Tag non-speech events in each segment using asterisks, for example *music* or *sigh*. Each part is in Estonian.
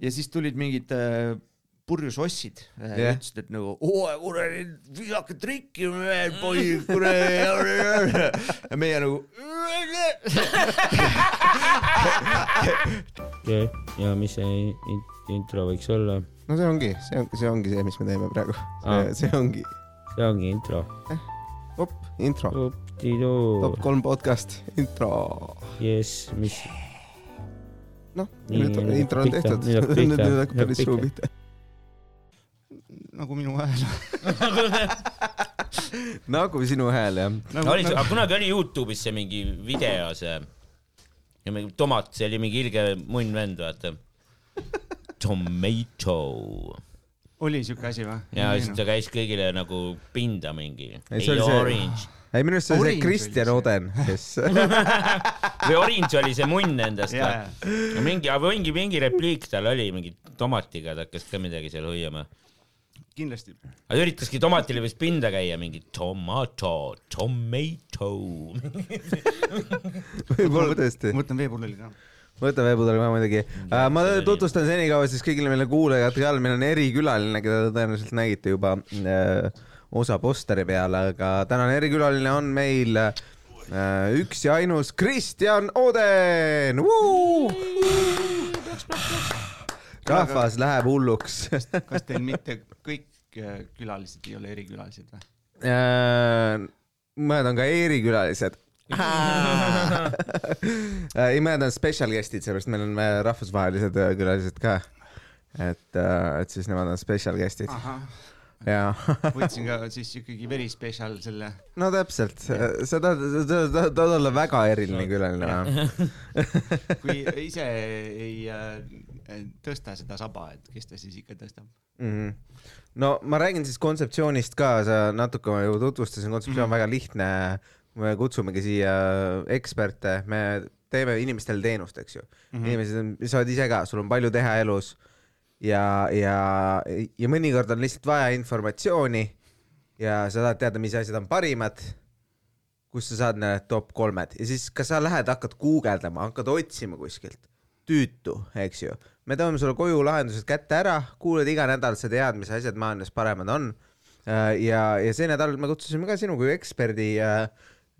ja siis tulid mingid äh, purjus ossid yeah. Jah. ütlesid, et nagu oo kuradi visake trikki veel *laughs* poisid kuradi ja meie nagu *laughs* ja, ja mis see in- intro võiks olla? no see ongi, see on, see ongi see, mis me teeme praegu. See ongi see ongi intro. op, intro, Optidoo top, kolm podcast, intro. jess, mis, noh, nüüd nüüd intro on tehtud, nüüd hakkab päris suu pihta. nagu minu hääl. *laughs* nagu sinu hääl jah. nagu, oli, kunagi oli Youtube'is see mingi video, see ja mingi tomat, see oli mingi ilge munn vend, vaata. Tomato oli siuke asi või? ja siis ta käis kõigile nagu pinda mingi. Ei, see oli see- orange ei, minu arust see oli see Kristjan. Oden, kes *laughs* või orange oli see munn või? ja mingi, mingi, mingi repliik tal oli mingi tomatiga, ta hakkas ka midagi seal hoiama. kindlasti. aga ta üritaski tomatile vist pinda käia, mingi tomato, tomato. *laughs* võib-olla tõesti. ma võtan veepudeli ka. võta veepudeli ka muidugi. ma tutvustan senikaua siis kõigile meile kuulajatele meil on erikülaline, keda te tõenäoliselt nägite juba äh, osa posteri peal, aga tänane erikülaline on meil äh, üks ja ainus Kristjan Oden. rahvas läheb hulluks kas teil mitte kõik äh, külalised ei ole erikülalised või? Äh, mõned on ka erikülalised. *laughs* ei, mõned on special guest'id, sellepärast meil on rahvusvahelised külalised ka. et, et siis nemad on special guest'id *laughs* võtsin ka siis ikkagi very special selle. no täpselt, sa tahad, sa tahad olla väga eriline külaline *laughs* kui *laughs* ise ei äh, tõsta seda saba, et kes ta siis ikka tõstab? Mhm. no ma räägin siis kontseptsioonist ka, sa natuke ma ju tutvustasin, kontseptsioon on Mhm. väga lihtne. me kutsumegi siia eksperte, me teeme inimestele teenust, eks ju mm. -hmm. inimesed on, sa oled ise ka, sul on palju teha elus ja, ja, ja mõnikord on lihtsalt vaja informatsiooni ja sa tahad teada, mis asjad on parimad kus sa saad need top kolmed ja siis, kas sa lähed, hakkad guugeldama, hakkad otsima kuskilt, tüütu, eks ju. me toome sulle koju lahendused kätte ära, kuulad iga nädal, sa tead, mis asjad maailmas paremad on. ja, ja see nädal me kutsusime ka sinu kui eksperdi äh,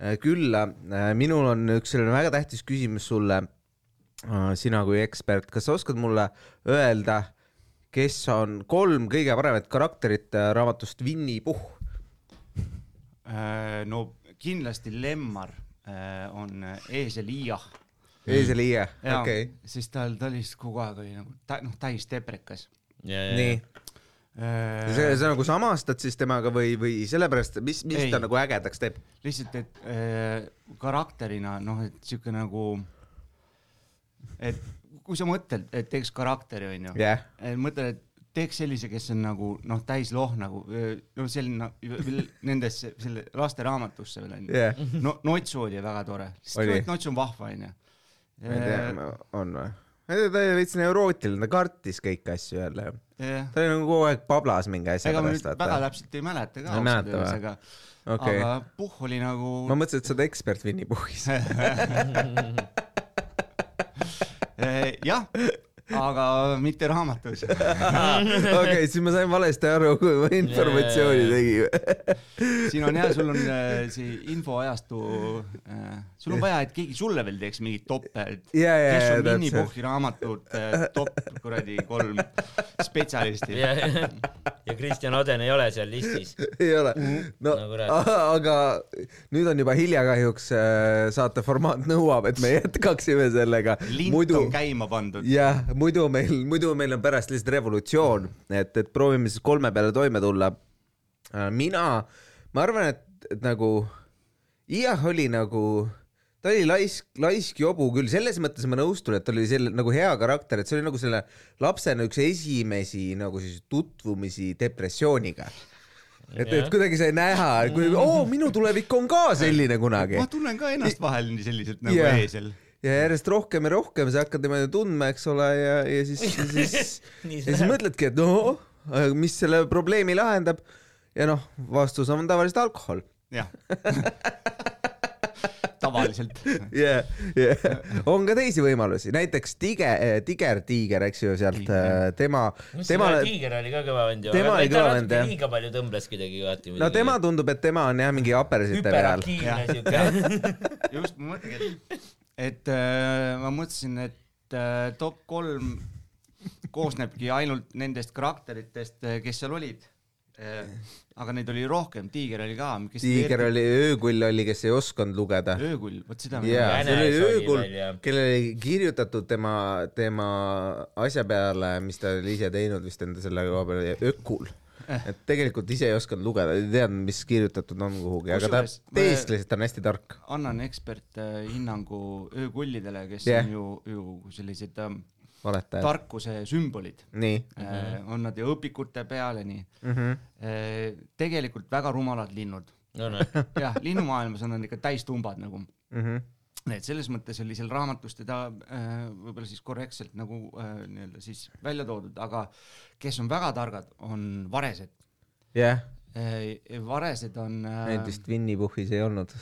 äh, külla. minul on üks selline väga tähtis küsimus sulle. sina kui ekspert, kas sa oskad mulle öelda, kes on kolm kõige paremat karakterit äh, raamatust Winny Puhh? Äh, no kindlasti Lemmar äh, on eesel Iiah. eesel Iie, jaa okei, sest tal, ta lihtsalt kogu aeg oli nagu tä-, noh, täis teprekas. nii. see, sa nagu samastad siis temaga või, või sellepärast, mis, mis Ei. ta nagu ägedaks teeb? lihtsalt, et äh, karakterina noh, et siuke nagu, et kui sa mõtled, et teeks karakteri onju jah, mõtled, et teeks sellise, kes on nagu noh, täis loh nagu no selline nendesse selle lasteraamatusse veel onju jah, no Notsu oli väga tore, Notsu on vahva onju. ma ei tea, on või? ta oli veits neurotiline, ta kartis kõiki asju jälle. jah, ta oli nagu kogu aeg pablas mingi asja ega pärast, väga täpselt ei mäleta ka Ei mäleta või? aga, okei, aga Puhh oli nagu ma mõtlesin, et sa oled ekspert Winny Puhhis. Eh, jah, aga mitte raamatus. *laughs* okei, siis ma sain valesti aru, kui ma informatsiooni tegin. *laughs* siin on jah, sul on äh, see infoajastu äh,, sul on vaja, et keegi sulle veel teeks mingit toppe, et ja, ja, kes on Winny täpselt. Puhhi raamatud äh, top kuradi kolm spetsialisti. ja, ja Kristjan Oden ei ole seal listis. ei ole, no No kurat. aga nüüd on juba hilja kahjuks, saate formaat nõuab, et me jätkaksime sellega. lint muidu on käima pandud. jah, muidu meil, muidu meil on pärast lihtsalt revolutsioon, et, et proovime siis kolme peale toime tulla. mina, ma arvan, et, et nagu jah, oli nagu, ta oli laisk, laisk jobu küll, selles mõttes ma nõustun, et ta oli selle nagu hea karakter, et see oli nagu selle lapsena üks esimesi nagu siis tutvumisi depressiooniga. et, et kuidagi sai näha, kui oo, minu tulevik on ka selline kunagi ma tunnen ka ennast vahel nii selliselt nagu yeah. eesel. Ja järjest rohkem ja rohkem sa hakkad niimoodi tundma, eks ole, ja, ja siis, *laughs* siis, ja siis mõtledki, et noh, mis selle probleemi lahendab. ja noh, vastus on tavaliselt alkohol. jah. *laughs* ta tavaliselt. yeah,. Yeah. on ka teisi võimalusi, näiteks Tige, Tiger Tiiger, eks ju, sealt Tiiger. tema, tema tema, Tiiger oli ka kõva vend ju. tema oli kõva vend, jah. liiga palju tõmbles kuidagi vaata. no tema tundub, et tema on jah mingi apersite peal. hüperaktiivne Jah. siuke. just, ma mõtlengi, et, et äh, ma mõtlesin, et äh, top kolm koosnebki ainult nendest karakteritest, kes seal olid äh,. aga neid oli rohkem, Tiiger oli ka. Tiiger oli, öökull oli, kes ei osanud lugeda. öökull, vot seda jaa, see oli öökull kellel oli kirjutatud tema, tema asja peale, mis ta oli ise teinud vist enda selle koha peale, ökul. Et tegelikult ise ei osanud lugeda, ei teadnud, mis kirjutatud on kuhugi, aga ta teeskles, et ta on hästi tark. annan eksperthinnangu öökullidele, kes yeah. on ju, ju sellised ähm, valetajad. tarkuse sümbolid nii äh,, on nad ju õpikute peal ja nii mm. -hmm. äh,. tegelikult väga rumalad linnud. no *laughs* jah, linnumaailmas on nad ikka täistumbad nagu. Mm -hmm. Et selles mõttes oli seal raamatus teda äh, võib-olla siis korrektselt nagu äh, nii-öelda siis välja toodud, aga kes on väga targad, on varesed jah, äh,. varesed on äh, neid, vist Winny Puhhis ei olnud.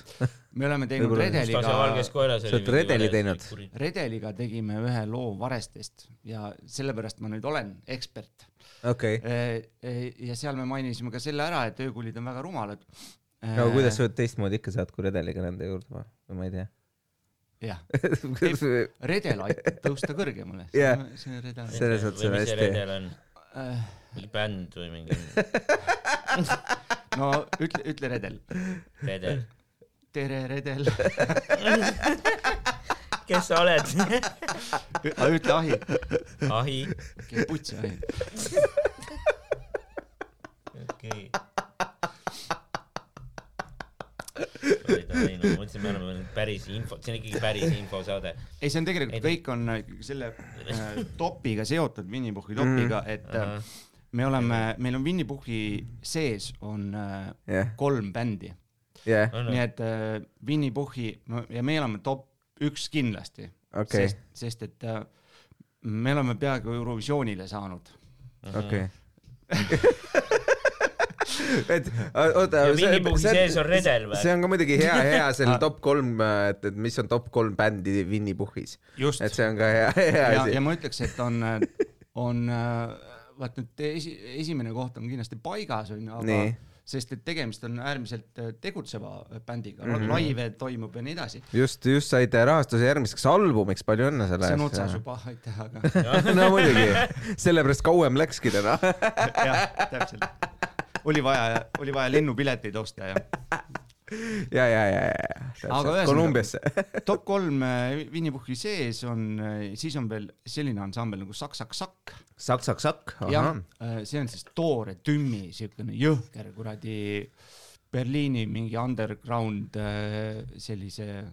me oleme teinud redeliga Sa oled redeli teinud?? redeliga tegime ühe loo varestest ja sellepärast ma nüüd olen ekspert. okei, ja seal me mainisime ka selle ära, et öökullid on väga rumalad. no kuidas sa teistmoodi ikka saad kui redeliga nende juurde või ma ei tea. Jah, *laughs* redel aitab tõusta kõrgemale. Jah. see redel. Selles mõttes on või mis see hästi. redel on? Äh, mingi bänd või mingi no ütle, ütle redel. redel? tere, redel. *laughs* kes sa oled? ütle ahi. ahi, putsi ahi. okei. Ma mõtlesin, me oleme päris info, see on ikkagi päris infosaade. ei, see on tegelikult, Ei, kõik on äh, selle äh, *laughs* topiga seotud, Winny Puhhi topiga, et äh, me oleme, meil on Winny Puhhi sees on äh, jah, kolm bändi, jah, nii et äh, Winny Puhhi no, ja me oleme top üks kindlasti. Okei, sest, sest et äh, me oleme peaaegu Eurovisioonile saanud. okei. *laughs* et oota, ja Winny Puhhi sees on redel või? see on ka muidugi hea, hea selle top kolm, et, et mis on top kolm bändi just et see on ka hea, hea ja, asi ja. ma ütleks, et on, on äh, vaat nüüd esi, esimene koht on kindlasti paigas onju, aga Nii. sest et tegemist on äärmiselt äh, tegutseva bändiga mm. -hmm. laive toimub ja nii edasi. just, just saite rahastuse järgmiseks albumiks, palju õnne selle see on otsas. juba, aitäh, aga *laughs* no muidugi, sellepärast kauem läkski täna. *laughs* jah, täpselt. Oli vaja, oli vaja lennupileteid osta ja ja, ja, ja, ja, ja Kolumbiasse. *laughs* top kolm Winny Puhhi sees on, siis on veel selline ansambel nagu Sakk-Sakk-Sakk. sakk, sakk, sakk, jah ahah,, see on siis toore tümmi siukene jõhker kuradi Berliini mingi underground äh, sellise äh,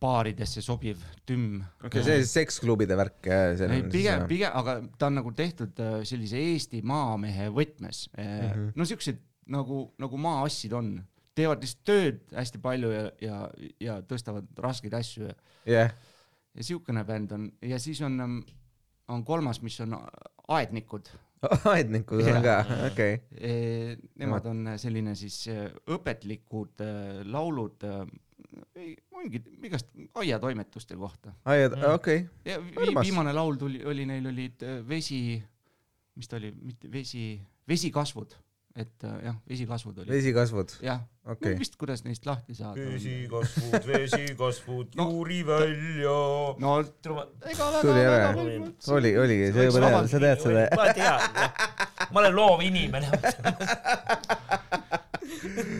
baaridesse sobiv tümm. okei, see on seksklubide värk, see pigem, pigem, aga ta on nagu tehtud äh, sellise Eesti maamehe võtmes mm. -hmm. no siuksed nagu, nagu maaassid on, teevad lihtsalt tööd hästi palju ja, ja, ja tõstavad raskeid asju ja jah, ja siukene bänd on ja siis on, on kolmas, mis on Aednikud. *laughs* aednikud on ka, okei. Nemad on selline siis õpetlikud eh, laulud, mingid igast aiatoimetuste kohta. aiad, okei, ja vi, Armas. viimane laul tuli, oli neil olid eh, vesi, mis ta oli, mitte vesi, vesikasvud, et eh, jah, vesikasvud olid. vesikasvud, jah, okei. vist kuidas neist lahti saada. vesikasvud, *laughs* vesikasvud, No. juuri välja. no ega tuli väga, ära väga, oli, oligi, sa juba tead, sa tead seda. ma tean, ma olen loov inimene. *laughs* Äh,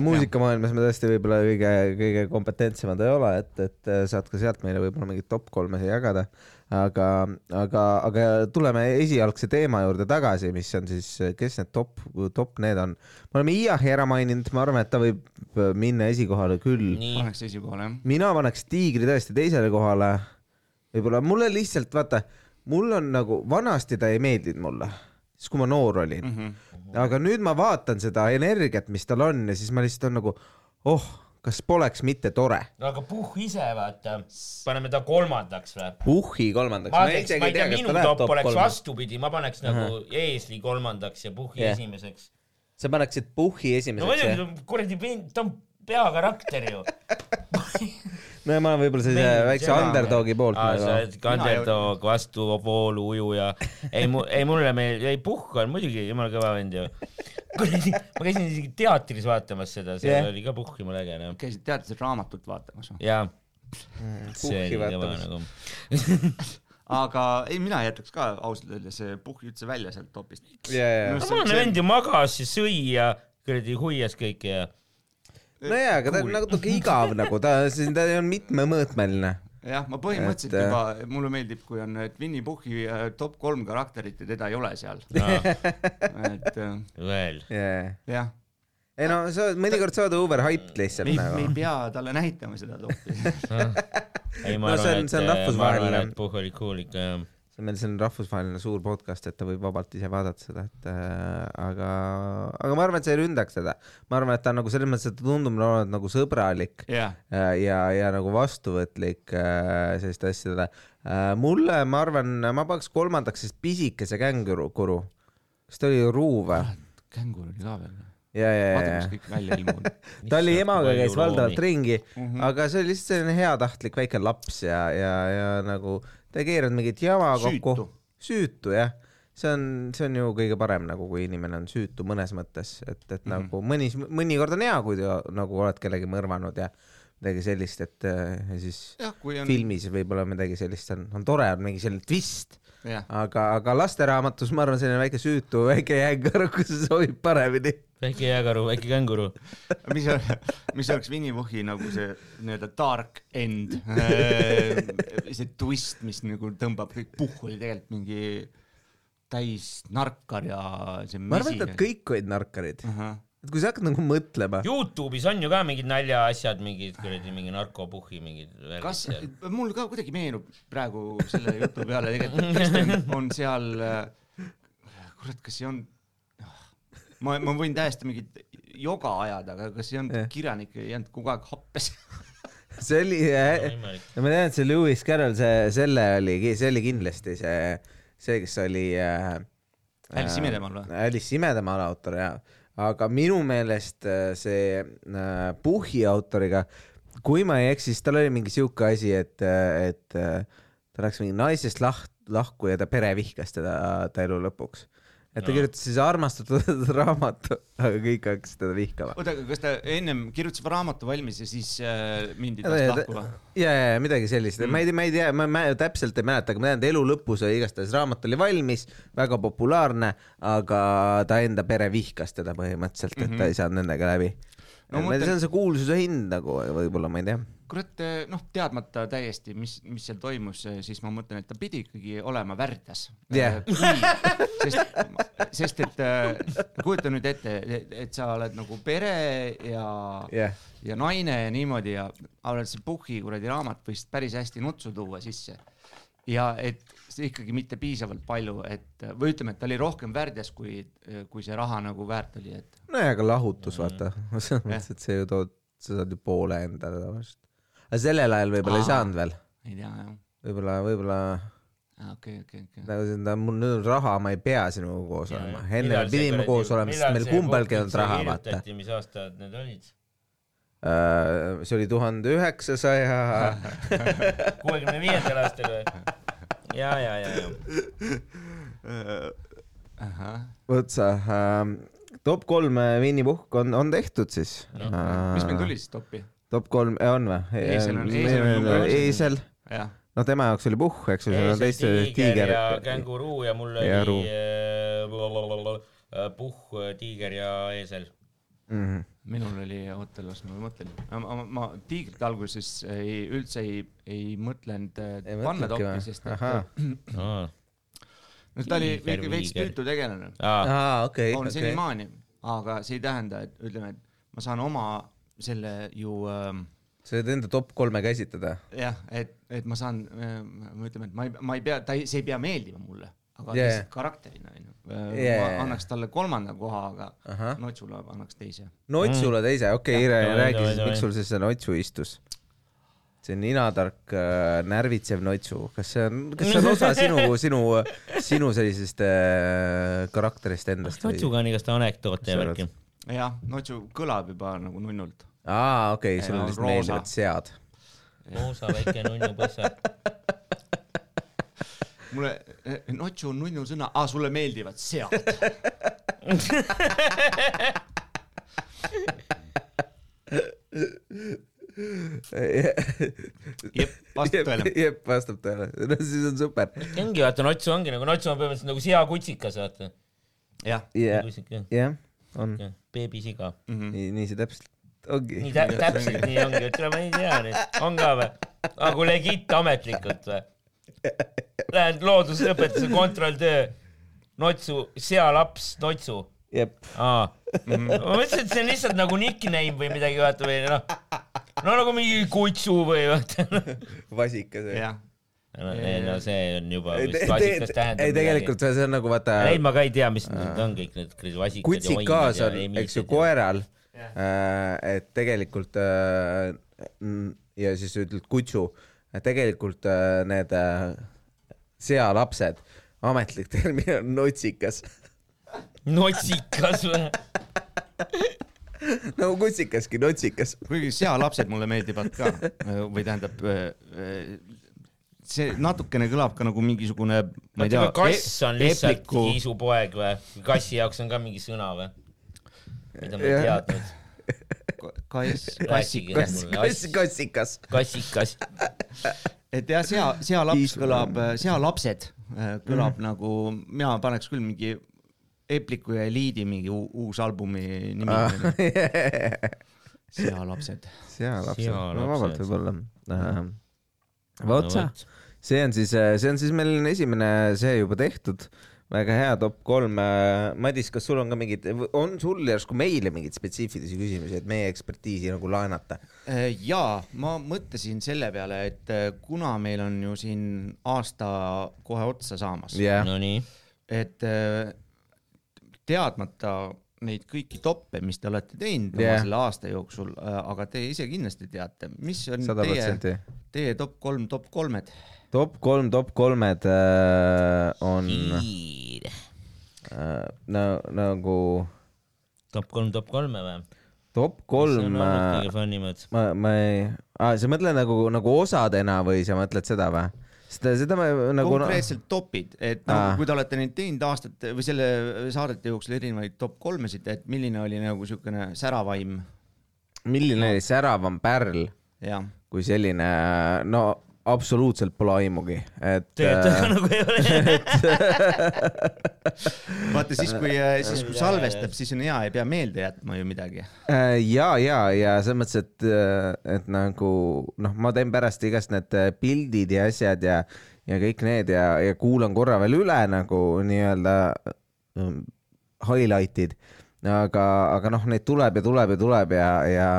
muusikamaailmas me tõesti võib-olla kõige, kõige kompetentsemad ei ole, et, et äh, saad ka sealt meile võib-olla mingit top kolme siia jagada. aga, aga, aga tuleme esialgse teema juurde tagasi, mis on siis, kes need top, top need on. me oleme Iahi ära maininud, ma arvan, et ta võib äh, minna esikohale küll. paneks esikohale jah. mina paneks Tiigri tõesti teisele kohale. võib-olla mulle lihtsalt vaata, mul on nagu vanasti ta ei meeldinud mulle, siis kui ma noor olin mm. -hmm. aga nüüd ma vaatan seda energiat, mis tal on ja siis ma lihtsalt on nagu, oh, kas poleks mitte tore. aga Puhh ise vaata, paneme ta kolmandaks või? Puhhi kolmandaks. ma teeks, ma ei tea, minu top oleks. vastupidi, ma paneks nagu Eesli kolmandaks ja Puhhi Jah. esimeseks. sa paneksid Puhhi no esimeseks muidugi, ta on kuradi ta on peakarakter ju. *laughs* *laughs* no ma olen võib-olla sellise väikse underdogi poolt aa, sa nagu. oled underdog, vastuvoolu ujuja. ei, ei mulle meeldib, ei Puhk on muidugi jumala kõva vend ju. kuradi, ma käisin isegi teatris vaatamas seda, seal Jah. oli ka Puhk jumala äge noh. käisid teatris raamatut vaatamas või? jaa, Puhki see oli kõva vaatamas. nagu. *laughs* aga ei, mina jätaks ka ausalt öeldes puhki üldse välja sealt topist. ja, ja, ja. samane vend ju magas ja sõi ja kuradi huias kõike ja. No jaa, aga ta on natuke igav nagu, ta, ta on mitmemõõtmeline. jah, ma põhimõtteliselt Et, äh, juba, mulle meeldib, kui on et Winny Puhhi äh, top kolm karakterit ja teda ei ole seal. *laughs* et äh, veel. jah, ei no sa mõnikord sa oled overhyped lihtsalt me ei, me ei nagu. pea talle näitama seda toppi. *laughs* ei, No ma see on- arvan, et, ma arvan, et Puhk oli cool ikka jah. See on meil selline rahvusvaheline suur podcast, et ta võib vabalt ise vaadata seda, et äh, aga, aga ma arvan, et sa ei ründaks teda. ma arvan, et ta on nagu selles mõttes, et ta tundub olevat nagu sõbralik jah, äh, ja, ja nagu vastuvõtlik äh, selliste asjadele äh,. mulle, ma arvan, ma paneks kolmandaks siis pisikese känguru, kas ta oli Ruu või? kängur oli ka veel. ja, ja, ja mis, kõik välja ilmunud. *laughs* ta oli emaga käis valdavalt ringi, Mhm. aga see oli lihtsalt selline heatahtlik väike laps ja, ja, ja nagu ta ei keeranud mingit jama kokku süütu.. jah, see on, see on ju kõige parem nagu, kui inimene on süütu mõnes mõttes, et, et mm. -hmm. nagu mõni, mõnikord on hea, kui sa nagu oled kellegi mõrvanud ja midagi sellist, et äh, ja siis kui on, filmis võib-olla midagi sellist on, on tore, on mingi selline twist, aga, aga lasteraamatus ma arvan, selline väike süütu väike jääkaru, kus see sobib paremini. väike jääkaru, väike känguru. mis, mis oleks Winny Puhhi nagu see nii-öelda dark end, *laughs* see twist, mis nagu tõmbab kõik, Puhh oli tegelikult mingi täis narkar ja see ma arvan, et nad kõik olid narkarid, ahah, et kui sa hakkad nagu mõtlema, Youtube'is on ju ka mingid naljaasjad, mingid kuradi mingi narkopuhhi mingid kas mul ka kuidagi meenub praegu selle jutu peale tegelikult, on, seal, kurat, kas see on, ma, ma võin täiesti mingit joga ajada, aga kas see on kirjanik ei jäänud kogu aeg happes? *laughs* see oli äh, ma tean, et see Lewis Carroll, see, selle oli, see oli kindlasti see, see, kes oli äh,. Alice imedemaal või? Alice imedemaal autor jaa, aga minu meelest äh, see äh, Puhhi autoriga, kui ma ei eksi, siis tal oli mingi siuke asi, et, et äh, ta läks mingi naisest lah-, lahku ja ta pere vihkas teda ta elu lõpuks. Et ta No. kirjutas siis armastatud *laughs* raamatu, aga kõik hakkasid teda vihkama. oota, aga kas ta ennem kirjutas raamatu valmis ja siis äh, mindi tast ta- lahku või? ja, ja, ja midagi sellist mm., ma ei ma ei tea, ma, ma täpselt ei mäleta, aga ma tean, et elu lõpus oli igastahes raamat oli valmis, väga populaarne, aga ta enda pere vihkas teda põhimõtteliselt, et mm -hmm. ta ei saanud nendega läbi No mõtlen- see on see kuulsuse hind nagu võib-olla, ma ei tea. kurat, noh, teadmata täiesti, mis, mis seal toimus, siis ma mõtlen, et ta pidi ikkagi olema värdjas yeah.. sest, sest et kujuta nüüd ette, et sa oled nagu pere ja jah, ja naine ja niimoodi ja oled see Puhhi kuradi raamat võis päris hästi nutsu tuua sisse. ja et ikkagi mitte piisavalt palju, et või ütleme, et ta oli rohkem värdjas, kui, kui see raha nagu väärt oli, et nojah, aga lahutus, vaata, selles mõttes, et see ju tood, sa saad ju poole endale tavaliselt. aga sellel ajal võib-olla ei Aa. saanud veel, ei tea jah. võib-olla, võib-olla okei, okei, okei. nagu seda, mul nüüd on raha, ma ei pea sinuga koos olema, enne see pidime koos olema, sest meil see kumbalgi ei olnud raha, vaata. mis aastad need olid? Äh, see oli tuhande üheksasaja, *laughs* kuuekümne viiendal aastal või? *laughs* ja, ja, ja, ja. *laughs* vot sa ähm,, top kolm äh, Winny Puhk on, on tehtud siis Noh, mis meil tuli siis toppi? top kolm, on või? Eesel on- eesel on eesel, jah, no tema jaoks oli Puhk, eks ju, seal on teiste tiiger ja. känguruu ja mul Ja oli äh, äh, puhh, tiiger ja eesel. Mhm. Minul oli, oota, las ma mõtlen. ma, ma, ma tiigrit alguses ei, üldse ei, ei mõtlenud äh, panna toppi, sest et aa, *clears throat* no ta oli ikka veits tüütu tegelane. okei, on okei. senimaani, aga see ei tähenda, et ütleme, et ma saan oma selle ju ähm, sa võid enda top kolme käsitleda. jah, et, et ma saan äh,, ma ütleme, et ma ei, ma ei pea, ta ei, see ei pea meeldima mulle, aga lihtsalt karakterina onju. Jaa. ma annaks talle kolmanda koha, aga ahah, Notsule annaks teise. Notsule teise, okei, Jah, davai, räägi siis, miks sul siis see Notsu istus? see ninatark äh, närvitsev Notsu, kas see on, kas see on osa *laughs* sinu, sinu, sinu sellisest äh, karakterist endast? Notsuga on igast anekdoote ja värki. jah, Notsu kõlab juba nagu nunnult. aa, okei okay,, sulle Ja lihtsalt roosa. meeldivad sead. Moosa väike nunnu põssa. *laughs* mulle, notšu on nunnu sõna, aa sulle meeldivad sead. jep, vastab tõele. jep, vastab tõele, no siis on super. ongi vaata, notsu ongi nagu, notsu on põhimõtteliselt nagu seakutsikas, vaata. jah, jah, kutsika, jah, on, beebisiga. nii, nii see täpselt ongi nii. tä-, täpselt nii ongi, ütle ma ei tea nüüd, on ka või? aga kui legit ametlikult või? Lähen loodusõpetuse kontrolltöö, notsu, sealaps, notsu. jep, aa, ma mõtlesin, et see on lihtsalt nagu nickname või midagi, vaata või noh, no nagu mingi kutsu või vaata. vasikas. jah. ei no see on juba ei, vist vasikas tähendab ei tegelikult see see on nagu vaata, ei, ma ka ei tea, mis need on kõik need vasikad kutsikas on, eks ju, koeral Jah., et tegelikult äh, ja siis ütled kutsu, tegelikult äh, need äh, sealapsed, ametlik termin on notsikas. notsikas või? *laughs* nagu kutsikaski, notsikas. kuigi sealapsed mulle meeldivad ka või tähendab, see natukene kõlab ka nagu mingisugune, ma ei tea. kass on lihtsalt kiisupoeg või? kassi jaoks on ka mingi sõna või? mida ma ei teadnud. *laughs* kass, kassikas, kass, kassikas. kassikas. et jah, sea, sealaps kõlab, sealapsed äh, kõlab mm. nagu, mina paneks küll mingi Epliku ja Eliidi mingi uu- uus albumi nimi Ah. *laughs* sealapsed. sealapsed, no vabalt võib-olla. vot see on siis, see on siis meil esimene see juba tehtud. Väga hea top kolm. Madis, kas sul on ka mingid, on sul järsku meile mingeid spetsiifilisi küsimusi, et meie ekspertiisi nagu laenata? Äh, jaa, ma mõtlesin selle peale, et äh, kuna meil on ju siin aasta kohe otsa saamas jah, Nonii, et äh, teadmata neid kõiki toppe, mis te olete teinud yeah. selle aasta jooksul, aga te ise kindlasti teate, mis on sada teie, protsenti. teie top kolm, top kolmed? Top kolm, top kolmed äh, on äh, na, nagu top kolm, top kolme või? top mis kolm on olnud äh, ma, ma ei ah,, sa mõtled nagu, nagu osadena või sa mõtled seda või? seda, seda ma nagu konkreetselt topid, et noh Aa., kui te olete neid teinud aastate või selle saadete jooksul erinevaid top kolmesid, et milline oli nagu siukene säravaim milline oli säravam pärl ja kui selline, no absoluutselt pole aimugi, et töötab ka äh, *laughs* nagu ei ole. *laughs* vaata siis, kui, siis kui salvestab, siis on hea, ei pea meelde jätma ju midagi. äh, ja, ja, ja selles mõttes, et, et nagu noh, ma teen pärast igast need äh, pildid ja asjad ja, ja kõik need ja, ja kuulan korra veel üle nagu nii-öelda ähm, highlight'id, aga, aga noh, neid tuleb ja tuleb ja tuleb ja, ja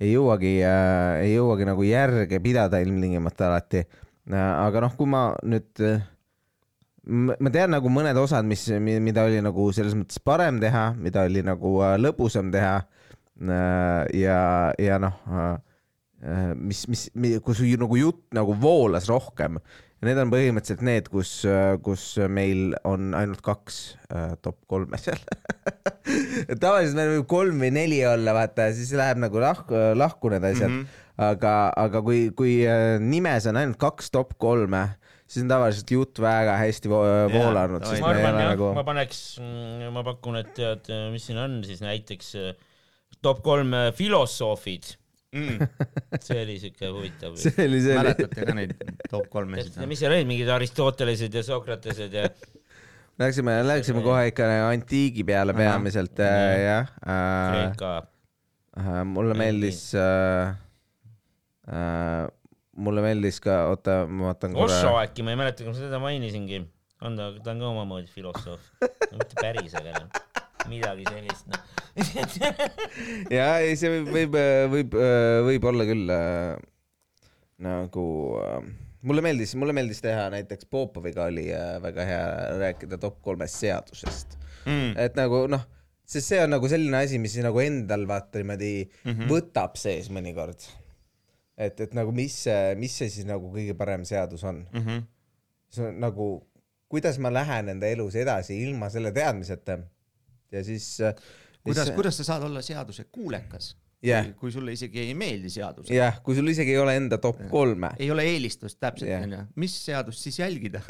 ei jõuagi äh,, ei jõuagi nagu järge pidada ilmtingimata alati äh,. aga noh, kui ma nüüd äh, ma tean nagu mõned osad, mis, mida oli nagu selles mõttes parem teha, mida oli nagu äh, lõbusam teha. ja, ja noh, mis, mis, kus ju nagu jutt nagu voolas rohkem. Need on põhimõtteliselt need, kus, kus meil on ainult kaks äh, top kolme seal. *laughs* tavaliselt meil võib kolm või neli olla, vaata, siis läheb nagu lahku, lahku need asjad mm. -hmm. aga, aga kui, kui äh, nimes on ainult kaks top kolme, siis on tavaliselt jutt väga hästi vo voolanud, davai. sest ma arvan jah nagu ma paneks, ma pakun, et tead, mis siin on siis näiteks äh, top kolm äh, filosoofid, Mm. *laughs* see oli siuke huvitav. see oli, see oli, mäletate ka neid top kolmesid? mis seal olid, mingid Aristotelesed ja Sokratesed ja läksime, läksime kohe ikka antiigi peale peamiselt äh, jah äh,. Kreeka. äh, mulle meeldis äh,, äh, mulle meeldis ka, oota, ma vaatan Osso korra. äkki, ma ei mäleta, kas ma seda mainisingi. on ta, ta on ka omamoodi filosoof no,. mitte päris, aga noh, midagi sellist noh. *laughs* ja ei, see võib, võib, võib, võib olla küll äh, nagu äh, mulle meeldis, mulle meeldis teha näiteks Popoviga oli äh, väga hea rääkida top kolmest seadusest. Mm. et nagu noh, sest see on nagu selline asi, mis nagu endal vaata niimoodi mm. -hmm. võtab sees mõnikord. et, et nagu mis mis see siis nagu kõige parem seadus on, -hmm. see on nagu, kuidas ma lähen enda elus edasi ilma selle teadmiseta ja siis. kuidas, kuidas sa saad olla seaduse kuulekas? Jah. kui sulle isegi ei meeldi seadused. jah, kui sul isegi ei ole enda top kolme. ei ole eelistust täpselt Jah. onju, mis seadust siis jälgida? *laughs*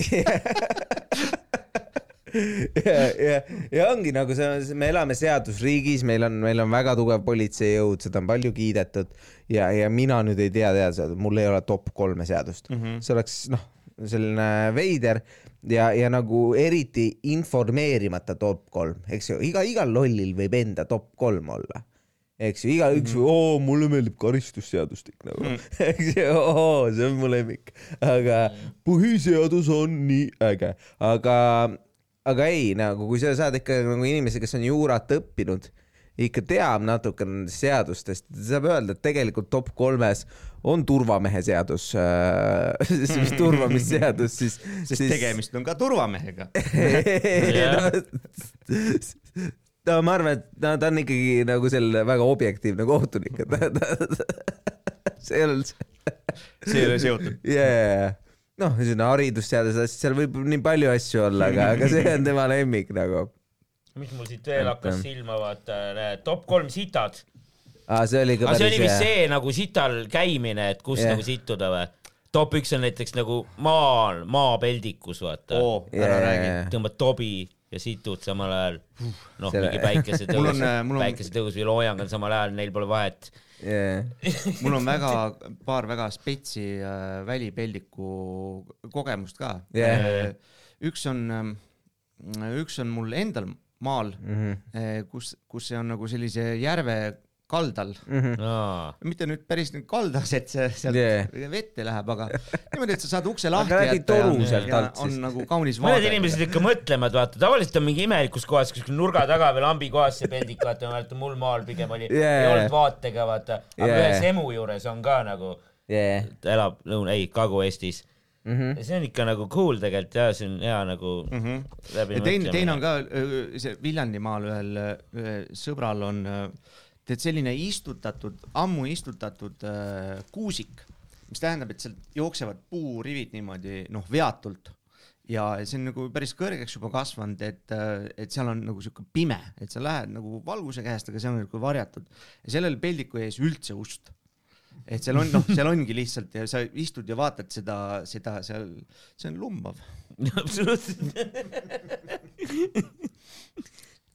ja, ja, ja ongi nagu see, me elame seadusriigis, meil on, meil on väga tugev politseijõud, seda on palju kiidetud ja, ja mina nüüd ei tea teada, mul ei ole top kolme seadust mm. -hmm. see oleks noh, selline veider ja, ja nagu eriti informeerimata top kolm, eks ju, iga, igal lollil võib enda top kolm olla. Eks ju, igaüks mm, oo, mulle meeldib karistusseadustik nagu. Mm, *laughs* eks ju, oo, see on mu lemmik, aga põhiseadus on nii äge, aga, aga ei, nagu kui sa saad ikka nagu inimese, kes on juurat õppinud, ikka teab natuke nendest seadustest, saab öelda, et tegelikult top kolmes on turvamehe seadus, *laughs* mis turvamisseadus siis, sest tegemist on ka turvamehega. *laughs* no ma arvan, et no, ta on ikkagi nagu selline väga objektiivne kohtunik, et see ei ole üldse see ei ole seotud. yeah.. noh, selline haridusseaduse asjad, seal võib nii palju asju olla, aga, aga see on tema lemmik nagu mis mul siit veel hakkas silma, vaata, top kolm sitad. ah,. see oli ka aga see oli vist hea. see nagu sital käimine, et kus Jah. nagu sittuda või? top üks on näiteks nagu maal, maapeldikus, vaata. oo, ära Jaa, räägi. tõmbad tobi ja situd samal ajal. noh, mingi päikesetõus Mul on, äh, mul on- päikesetõus või loojang on samal ajal, neil pole vahet. yeah.. mul on *laughs* väga, paar väga spetsi äh, välipeldiku kogemust ka Jah. äh,. üks on, üks on mul endal maal Mm -hmm. kus, kus see on nagu sellise järve kaldal, Mm -hmm. aa, mitte nüüd päris nüüd kaldas, et see sealt Yeah. vette läheb, aga niimoodi, et sa saad ukse lahti läbi jätta ja, ja alt on siis. nagu kaunis mõned vaade. inimesed ikka mõtlevad, vaata, tavaliselt on mingi imelikus kohas, kuskil nurga taga või lambi kohas see peldik, vaata, vaata mul maal pigem oli yeah., ei olnud vaatega, vaata, aga yeah. ühes emu juures on ka nagu, Yeah. ta elab Lõuna, ei, Kagu-Eestis Mm -hmm. ja see on ikka nagu cool tegelikult ja see on hea nagu mm -hmm. läbi teine, teine on ka see Viljandimaal ühel öö, sõbral on tead selline istutatud, ammu istutatud öö, kuusik, mis tähendab, et sealt jooksevad puurivid niimoodi noh, veatult ja see on nagu päris kõrgeks juba kasvanud, et, et seal on nagu sihuke pime, et sa lähed nagu valguse käest, aga see on nagu varjatud ja sellel peldiku ees üldse ust. Et seal on noh, seal ongi lihtsalt ja sa istud ja vaatad seda, seda seal, see on lummav. absoluutselt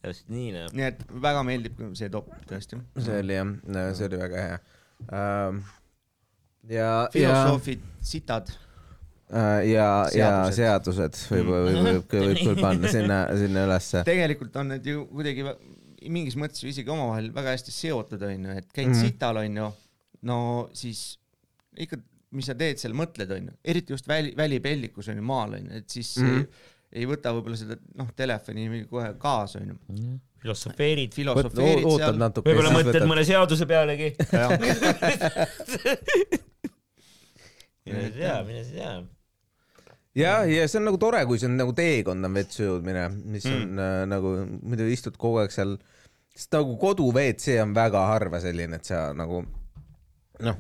täpselt nii noh nii et väga meeldib see top tõesti. see oli jah, see oli väga hea um,. ja, ja, filosoofid, sitad. ja, ja Seadused. võib, võib, võib, võib küll panna sinna, sinna ülesse. tegelikult on need ju kuidagi mingis mõttes ju isegi omavahel väga hästi seotud onju, et käid mm sital onju, no siis ikka, mis sa teed seal, mõtled onju, eriti just väli, välipeldikus onju, maal onju, et siis mm. -hmm. ei, ei võta võib-olla seda noh, telefoni kohe kaasa onju. filosofeerid filosofeerid ootad seal. natuke. võib-olla mõtled mõne seaduse pealegi *laughs* mine tea mine tea ja, ja see on nagu tore, kui see on nagu teekond on vetsu jõudmine, mis on mm. äh, nagu, muidu istud kogu aeg seal, sest nagu kodu WC on väga harva selline, et sa nagu noh,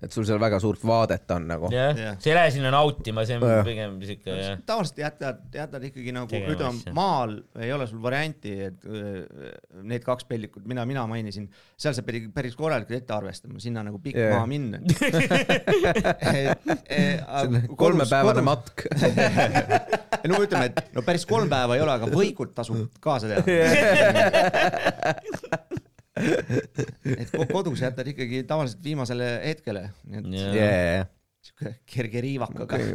et sul seal väga suurt vaadet on nagu. jah Jah. sa ei lähe sinna nautima see on Jah. pigem siuke jah tavaliselt jätad, jätad ikkagi nagu ütleme maal ei ole sul varianti, et öö, need kaks pellikut, mida mina mainisin, seal sa pead ikka päris korralikult ette arvestama, sinna nagu pikk yeah. maa minna *laughs* kolmepäevane. *laughs* matk. no ütleme, et no päris kolm päeva ei ole, aga võikult tasub kaasa teha. *laughs* et ko- kodus jätad ikkagi tavaliselt viimasele hetkele, nii et Jah. yeah. siuke kerge riivakaga. *laughs*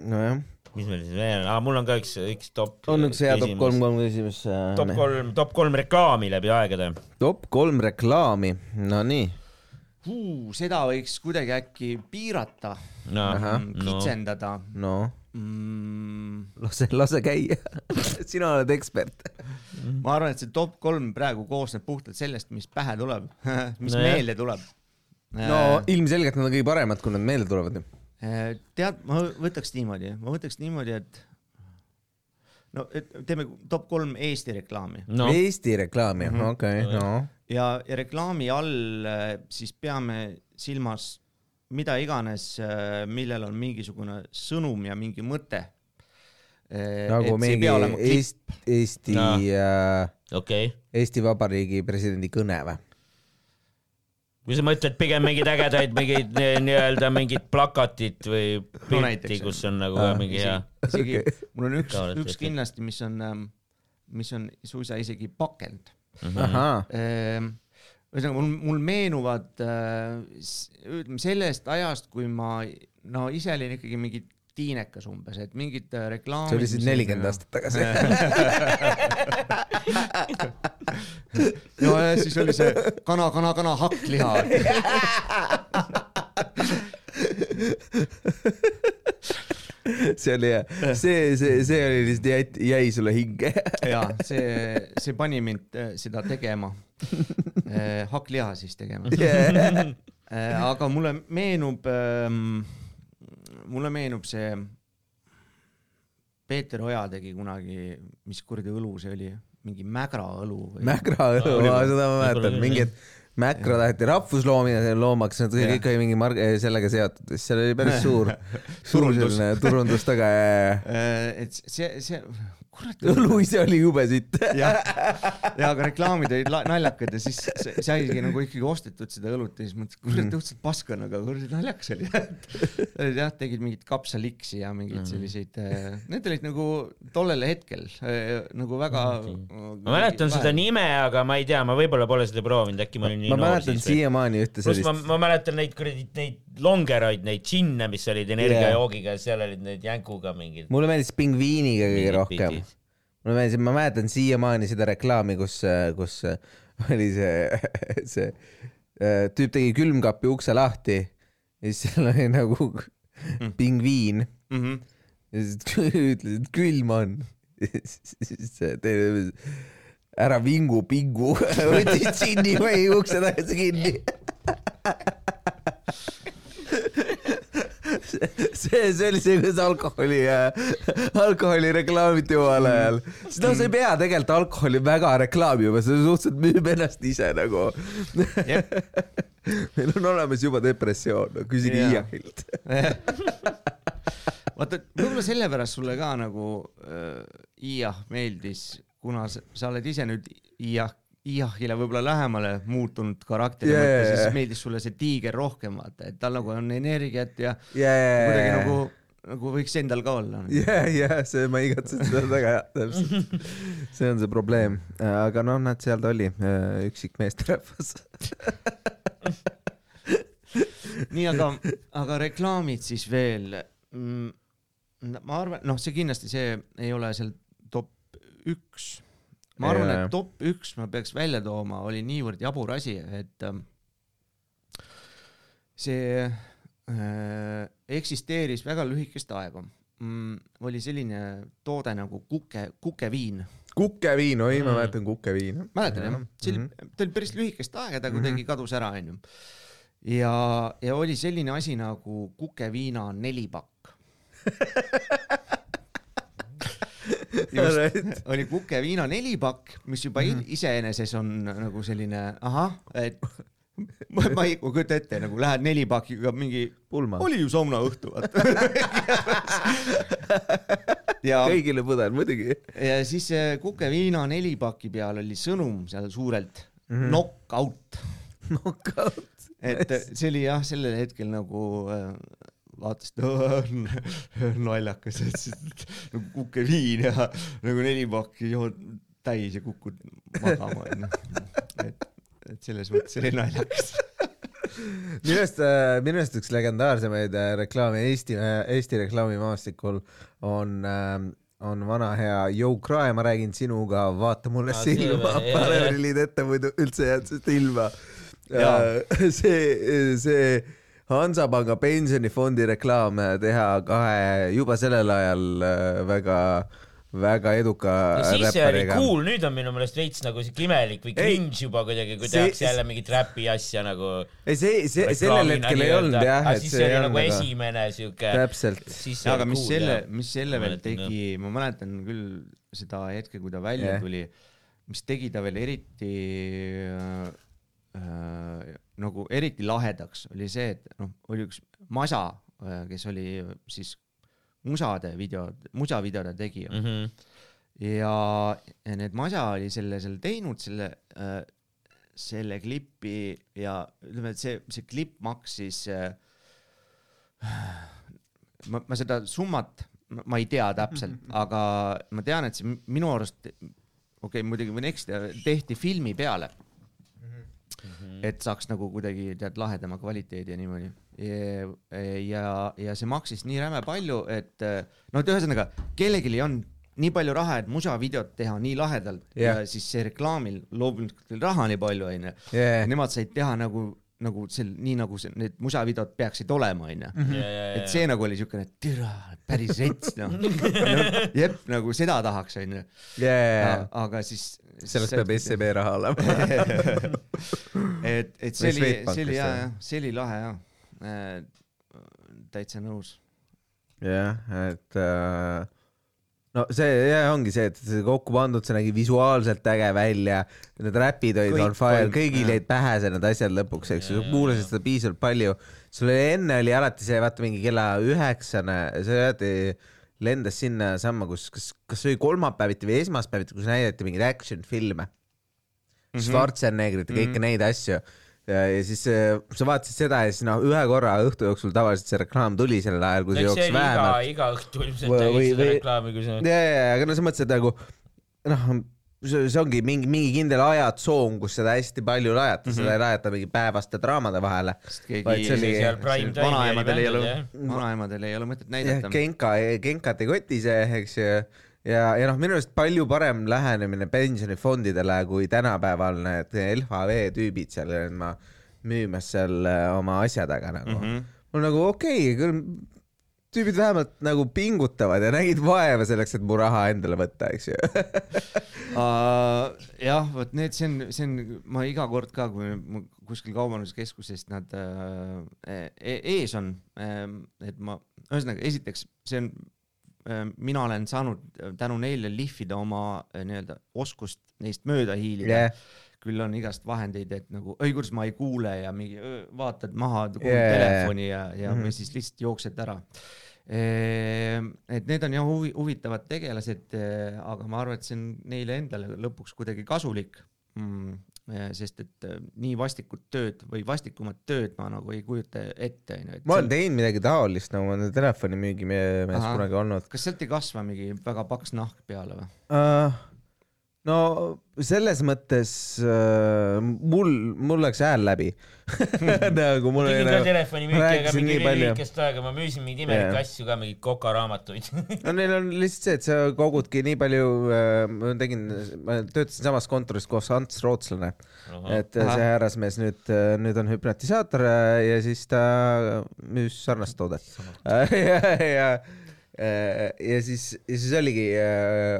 nojah, mis meil siis veel on ah,, mul on ka üks, üks top. on üks hea top kolm, kolm küsimus. top kolm, top kolm reklaami läbi aegade. top kolm reklaami, no nii. seda võiks kuidagi äkki piirata, no kitsendada no mm. *laughs* lase, lase käia. *laughs* sina oled ekspert. ma arvan, et see top kolm praegu koosneb puhtalt sellest, mis pähe tuleb, *laughs* mis Nojah. meelde tuleb. no ilmselgelt nad on kõige paremad, kui nad meelde tulevad. Äh, tead, ma võtaks niimoodi, ma võtaks niimoodi, et no et teeme top kolm Eesti reklaami no. Eesti reklaami, okei, no. ja, ja reklaami all äh, siis peame silmas mida iganes, millel on mingisugune sõnum ja mingi mõte. nagu mingi Eesti, Eesti No. äh, okei okay., Eesti Vabariigi presidendi kõne või? kui sa mõtled pigem mingeid ägedaid mingeid nii-öelda mingit plakatit või pilti no,, kus on nagu Aa. mingi hea. isegi *laughs* mul on üks üks kindlasti, mis on, mis on suisa isegi pakend. ahaa, ühesõnaga mul, mul meenuvad äh, ütleme sellest ajast, kui ma no ise olin ikkagi mingi tiinekas umbes, et mingid äh, reklaamid. see oli siis nelikümmend aastat tagasi. *laughs* no ja siis oli see kana, kana, kana hakkliha. *laughs* *laughs* see oli see, see, see oli lihtsalt jäi, jäi sulle hinge. *laughs* ja see, see pani mind äh, seda tegema. *laughs* hakkliha siis tegema. Äh, aga mulle meenub, mulle meenub see, Peeter Oja tegi kunagi, mis kuradi õlu see oli, mingi Mägra õlu või? Mäkra õlu, seda ma mäletan, mingid Mäkra taheti rahvusloomine loomaks, Jah. kõik oli mingi marg-, sellega seotud, seal oli päris suur, *laughs* suur selline turundus taga ja, ja, Äh, et see, see, kurat. *laughs* õlu ise oli jube sitt. *laughs* jah, ja aga reklaamid olid naljakad ja siis sa- saigi nagu ikkagi ostetud seda õlut ja siis mõtlesin, kurat Mm. õudselt pask on, aga kuradi naljakas oli. *laughs* jah, tegid mingit kapsaliksi ja Mm. mingeid selliseid, need olid nagu tollel hetkel äh, nagu väga. ma mäletan seda nime, aga ma ei tea, ma võib-olla pole seda proovinud, äkki ma olin nii ma noor mäletan siis. siiamaani ühte ma, sellist, ma mäletan neid kuradi, neid longeroid, neid džinne, mis olid energiajoogiga, seal olid need jänkuga mingid. mulle meeldis pingviiniga kõige rohkem. Mulle meeldis, ma mäletan siiamaani seda reklaami, kus, kus oli see, *laughs* see äh, tüüp tegi külmkapi ukse lahti ja siis seal oli nagu pingviin Mhm. ja siis *laughs* ütles, et külm on. siis see teine, ära vingu, pingu, *laughs* võttis džinni või ukse tagasi kinni. see, see oli see, kuidas alkoholi, alkoholi reklaamiti omal ajal. sest noh, sa ei pea tegelikult alkoholi väga reklaamima, see suhteliselt müüb ennast ise nagu. meil on olemas juba depressioon, küsige Jaa. Iahilt. *laughs* vaata, võib-olla sellepärast sulle ka nagu äh, Iah meeldis, kuna sa, sa oled ise nüüd Iah, Iahile võib-olla lähemale muutunud karakteri yeah, mõttes, siis meeldis sulle see tiiger rohkem vaata, et tal nagu on energiat ja ja, kuidagi nagu, nagu võiks endal ka olla. ja, ja see, ma igatsen seda väga hea, täpselt. *laughs* see on see probleem, aga noh, näed, seal ta oli, üksik meesterahvas. *laughs* nii, aga, aga reklaamid siis veel mm,. ma arvan, noh, see kindlasti, see ei ole seal top üks. Ma arvan, et top üks ma peaks välja tooma, oli niivõrd jabur asi, et ähm, see äh, eksisteeris väga lühikest aega mm,. oli selline toode nagu kuke, kukeviin. kukeviin, oi, ma Mm. mäletan kukeviini. mäletad jah? see oli, ta oli päris lühikest aega, ta kuidagi kadus ära, onju. ja, ja oli selline asi nagu kukeviina nelipakk. *laughs* just, *laughs* oli kukeviina nelipakk, mis juba Mhm. i- iseeneses on nagu selline ahah, et *laughs* ma, ma ei kujuta ette, nagu lähed nelipakiga mingi, pulma. oli ju saunaõhtu, vaata. *laughs* ja, kõigile pudel, muidugi. ja siis see kukeviina nelipaki peal oli sõnum seal suurelt Mhm. knock out, Knockout. et see oli jah, sellel hetkel nagu äh, vaatasid, naljakas, et siis nagu kukeviin ja nagu neli pakki jood täis ja kukud magama, onju. et, et selles mõttes oli naljakas. minu arust, minu arust üks legendaarsemaid äh, reklaame Eesti, Eesti reklaamimaastikul on, on vana hea Joe Cry, ma räägin sinuga, vaata mulle see silma, pane prillid ette, muidu üldse jääd sest ilma. *laughs* See, see Hansapanga pensionifondi reklaam teha kahe juba sellel ajal äh, väga, väga eduka ja siis see oli räppariga. cool, nüüd on minu meelest veits nagu see imelik või Ei, cringe juba kuidagi, kui tehakse jälle mingit räpi asja nagu. ei, see, see, sellel hetkel ei olnud jah, siis see oli ei nagu väga, esimene siuke. täpselt. aga mis selle, jah. mis selle veel tegi, ma mäletan küll seda hetke, kui ta välja Jah. tuli, mis tegi ta veel eriti äh, äh, nagu eriti lahedaks, oli see, et noh, oli üks masa, kes oli siis musade video, musavideode tegija mm. -hmm. ja ja need Masa oli selle seal teinud, selle äh,, selle klipi ja ütleme, et see, see klipp maksis äh,. ma, ma seda summat, ma ei tea täpselt, *laughs* aga ma tean, et see minu arust, okei okay,, muidugi võin eksida, tehti filmi peale. Et saaks nagu kuidagi tead lahedama kvaliteedi ja niimoodi. ja, ja, ja see maksis nii räme palju, et noh, et ühesõnaga kellelgi on nii palju raha, et musavideot teha nii lahedalt yeah. Ja siis see reklaamil loomulikult oli raha nii palju onju Yeah. nemad said teha nagu, nagu sel, nii nagu see, need musavideod peaksid olema onju ja, ja, et see nagu oli siukene, et türa, päris rets noh no,. jep, nagu seda tahaks onju. aga siis. selleks peab SEB raha olema. *laughs* et, et see oli, see oli jah, jah. jah, see oli lahe jah. täitsa nõus. jah, et äh, no see ongi see, et see kokku pandud, see nägi visuaalselt äge välja, need räpid olid Kõik on fire, kõigil jäid pähe see need asjad lõpuks, eks ju, kuulasid seda piisavalt palju. sul oli enne oli alati see, vaata mingi kella üheksane, see alati lendas sinnasamma, kus, kas, kas see oli kolmapäeviti või esmaspäeviti, kus näidati mingeid action filme mm. -hmm.. Schwarzeneggerit ja kõiki mm -hmm. neid asju. ja, ja siis äh, sa vaatasid seda ja siis noh, ühe korra õhtu jooksul tavaliselt see reklaam tuli sellel ajal, kui see see jooksis vähemalt,. iga õhtu ilmselt või- seda reklaami, kui sa ja, ja, aga no mõttes, et nagu noh, see, see ongi mingi, mingi kindel ajatsoon, kus seda hästi palju lajata mm, -hmm. seda ei lajata mingi päevaste draamade vahele. Vaid see oli- seal prime time'i vanaemadel ei ole vanaemadel ei ole mõtet näidata. Genka, Genkat ei koti see, eks ju. ja, ja noh, minu arust palju parem lähenemine pensionifondidele kui tänapäeval need LHV tüübid seal ma müümas seal äh, oma asja taga nagu mm. -hmm. mul nagu okei okay,, küll tüübid vähemalt nagu pingutavad ja nägid vaeva selleks, et mu raha endale võtta, eks ju. *laughs* Uh, jah, vot need, see on, see on, ma iga kord ka, kui ma kuskil kaubanduskeskuses nad uh, ees on uh,, et ma, ühesõnaga esiteks see on mina olen saanud tänu neile lihvida oma uh, nii-öelda oskust neist mööda hiilida jah, küll on igast vahendeid, et nagu, oi kuidas ma ei kuule ja mingi öö, vaatad maha jaa, telefoni ja, ja mm. -hmm. või siis lihtsalt jooksed ära. et need on jah huvi, huvitavad tegelased, aga ma arvan, et see on neile endale lõpuks kuidagi kasulik mm,. Sest et eh, nii vastikut tööd või vastikumat tööd ma nagu ei kujuta ette, onju. ma olen teinud midagi taolist nagu ma olen telefoni müügimees Ahah. kunagi olnud kas sealt ei kasva mingi väga paks nahk peale või? uh,. No selles mõttes uh, mul, mul läks hääl läbi *laughs* nagu mul oli ka nagu, telefonimüügiga rääkisin mingi nii palju. lühikest aega, ma müüsin mingeid imelikke Jaa. asju ka, mingeid kokaraamatuid. *laughs* no neil on lihtsalt see, et sa kogudki nii palju uh,, ma tegin, ma töötasin samas kontoris koos Ants Rootslane, et Ahah. see härrasmees nüüd, nüüd on hüpnotisaator äh, ja siis ta müüs sarnast toodet. *laughs* ja, ja, ja siis, ja siis oligi,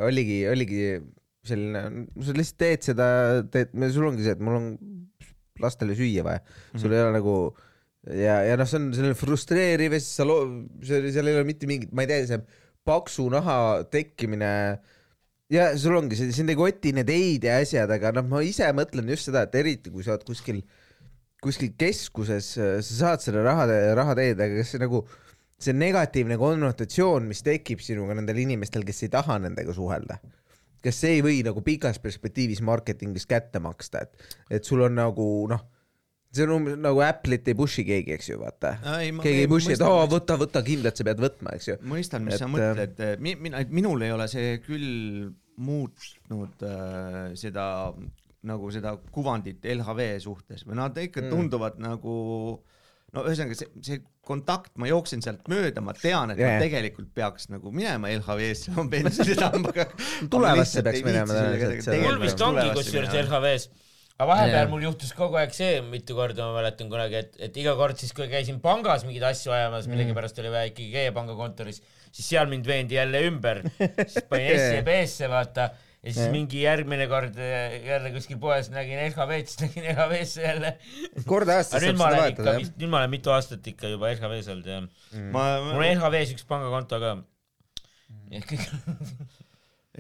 oligi, oligi selline, sa lihtsalt teed seda, teed, sul ongi see, et mul on lastele süüa vaja, sul ei ole nagu ja, ja noh, see on selline frustreeriv ja siis sa loo-, seal ei ole mitte mingit, ma ei tea, see paksu naha tekkimine. Ja sul ongi see, sind ei koti need ei-d ja asjad, aga noh, ma ise mõtlen just seda, et eriti kui sa oled kuskil, kuskil keskuses, sa saad selle raha, raha teed, aga kas see nagu see negatiivne konnotatsioon, mis tekib sinuga nendel inimestel, kes ei taha nendega suhelda, kas see ei või nagu pikas perspektiivis marketingis kätte maksta, et, et sul on nagu noh, see on umbes nagu Apple'it ei push'i keegi, eks ju, vaata. keegi ei push'i, et oo, võta, võta kindlalt, sa pead võtma, eks ju. mõistan, mis Et, sa mõtled, mina, minul ei ole see küll muutnud äh, seda nagu seda kuvandit LHV suhtes või nad ikka Mm. tunduvad nagu no ühesõnaga see, see kontakt, ma jooksen sealt mööda, ma tean, et Jaa. ma tegelikult peaks nagu minema LHV-sse oma pensionisambaga. *laughs* Tulevasse peaks minema tõenäoliselt, mul vist ongi kusjuures LHV-s, aga vahepeal mul juhtus kogu aeg see, mitu korda ma mäletan kunagi, et, et iga kord siis, kui käisin pangas mingeid asju ajamas, millegipärast oli vaja ikkagi käia pangakontoris, siis seal mind veendi jälle ümber, siis panin *laughs* SEB-sse vaata ja siis Jah. mingi järgmine kord eh, jälle kuskil poes nägin LHV-d, siis nägin LHV-sse jälle. kord aastas saab seda vahetada, jah. nüüd ma olen mitu aastat ikka juba LHV-s olnud jah. ma, mul on LHV-s üks pangakonto ka. kõik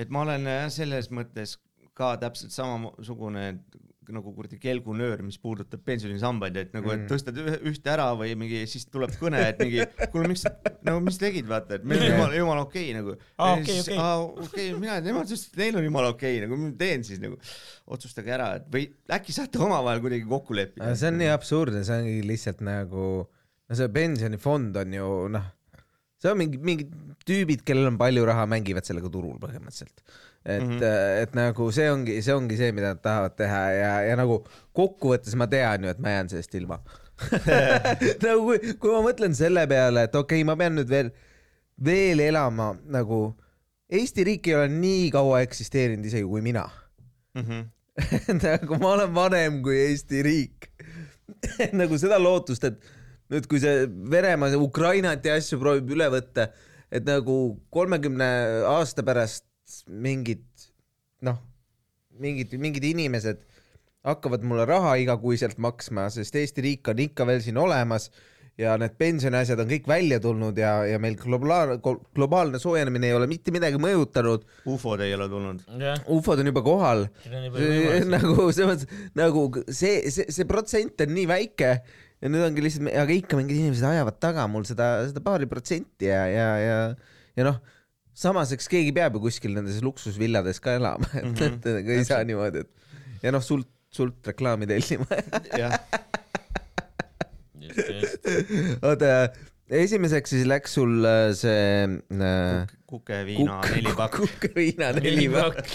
et ma olen jah selles mõttes ka täpselt samasugune, et nagu kuradi kelgunöör, mis puudutab pensionisambaid, et nagu, et Mm. tõstad ühte ära või mingi, siis tuleb kõne, et mingi, kuule, miks, nagu mis tegid, vaata, et meil on jumala, jumala okei okay, nagu. Aa, okei, okei. okei okay,, mina, nemad et neil on jumala okei okay,, nagu ma teen siis nagu, otsustage ära, et või äkki saate omavahel kuidagi kokku leppida. see on nii absurdne, see ongi lihtsalt nagu, no see pensionifond on ju noh, see on mingi, mingid tüübid, kellel on palju raha, mängivad sellega turul põhimõtteliselt. Et mm. -hmm. et nagu see ongi, see ongi see, mida nad tahavad teha ja, ja nagu kokkuvõttes ma tean ju, et ma jään sellest ilma. *laughs* nagu kui, kui ma mõtlen selle peale, et okei okay,, ma pean nüüd veel, veel elama nagu, Eesti riik ei ole nii kaua eksisteerinud isegi kui mina Mhm. *laughs* nagu ma olen vanem kui Eesti riik. *laughs* nagu seda lootust, et nüüd, kui see Venemaa Ukrainat ja asju proovib üle võtta, et nagu kolmekümne aasta pärast mingid noh, mingid, mingid inimesed hakkavad mulle raha igakuiselt maksma, sest Eesti riik on ikka veel siin olemas ja need pensioniasjad on kõik välja tulnud ja, ja meil globaalne, globaalne soojenemine ei ole mitte midagi mõjutanud, ufod ei ole tulnud. jah, ufod on juba kohal. *laughs* Nagu selles mõttes nagu see, see, see protsent on nii väike ja nüüd ongi lihtsalt, aga ikka mingid inimesed ajavad taga mul seda, seda paari protsenti ja, ja, ja, ja noh, samas eks keegi peab ju kuskil nendes luksusvillades ka elama, et mm, -hmm. et ei saa niimoodi, et ja noh, sult, sult reklaami tellima. oota, esimeseks siis läks sul äh, see äh, kukeviina kuk- neli pakk. kukeviina neli pakk.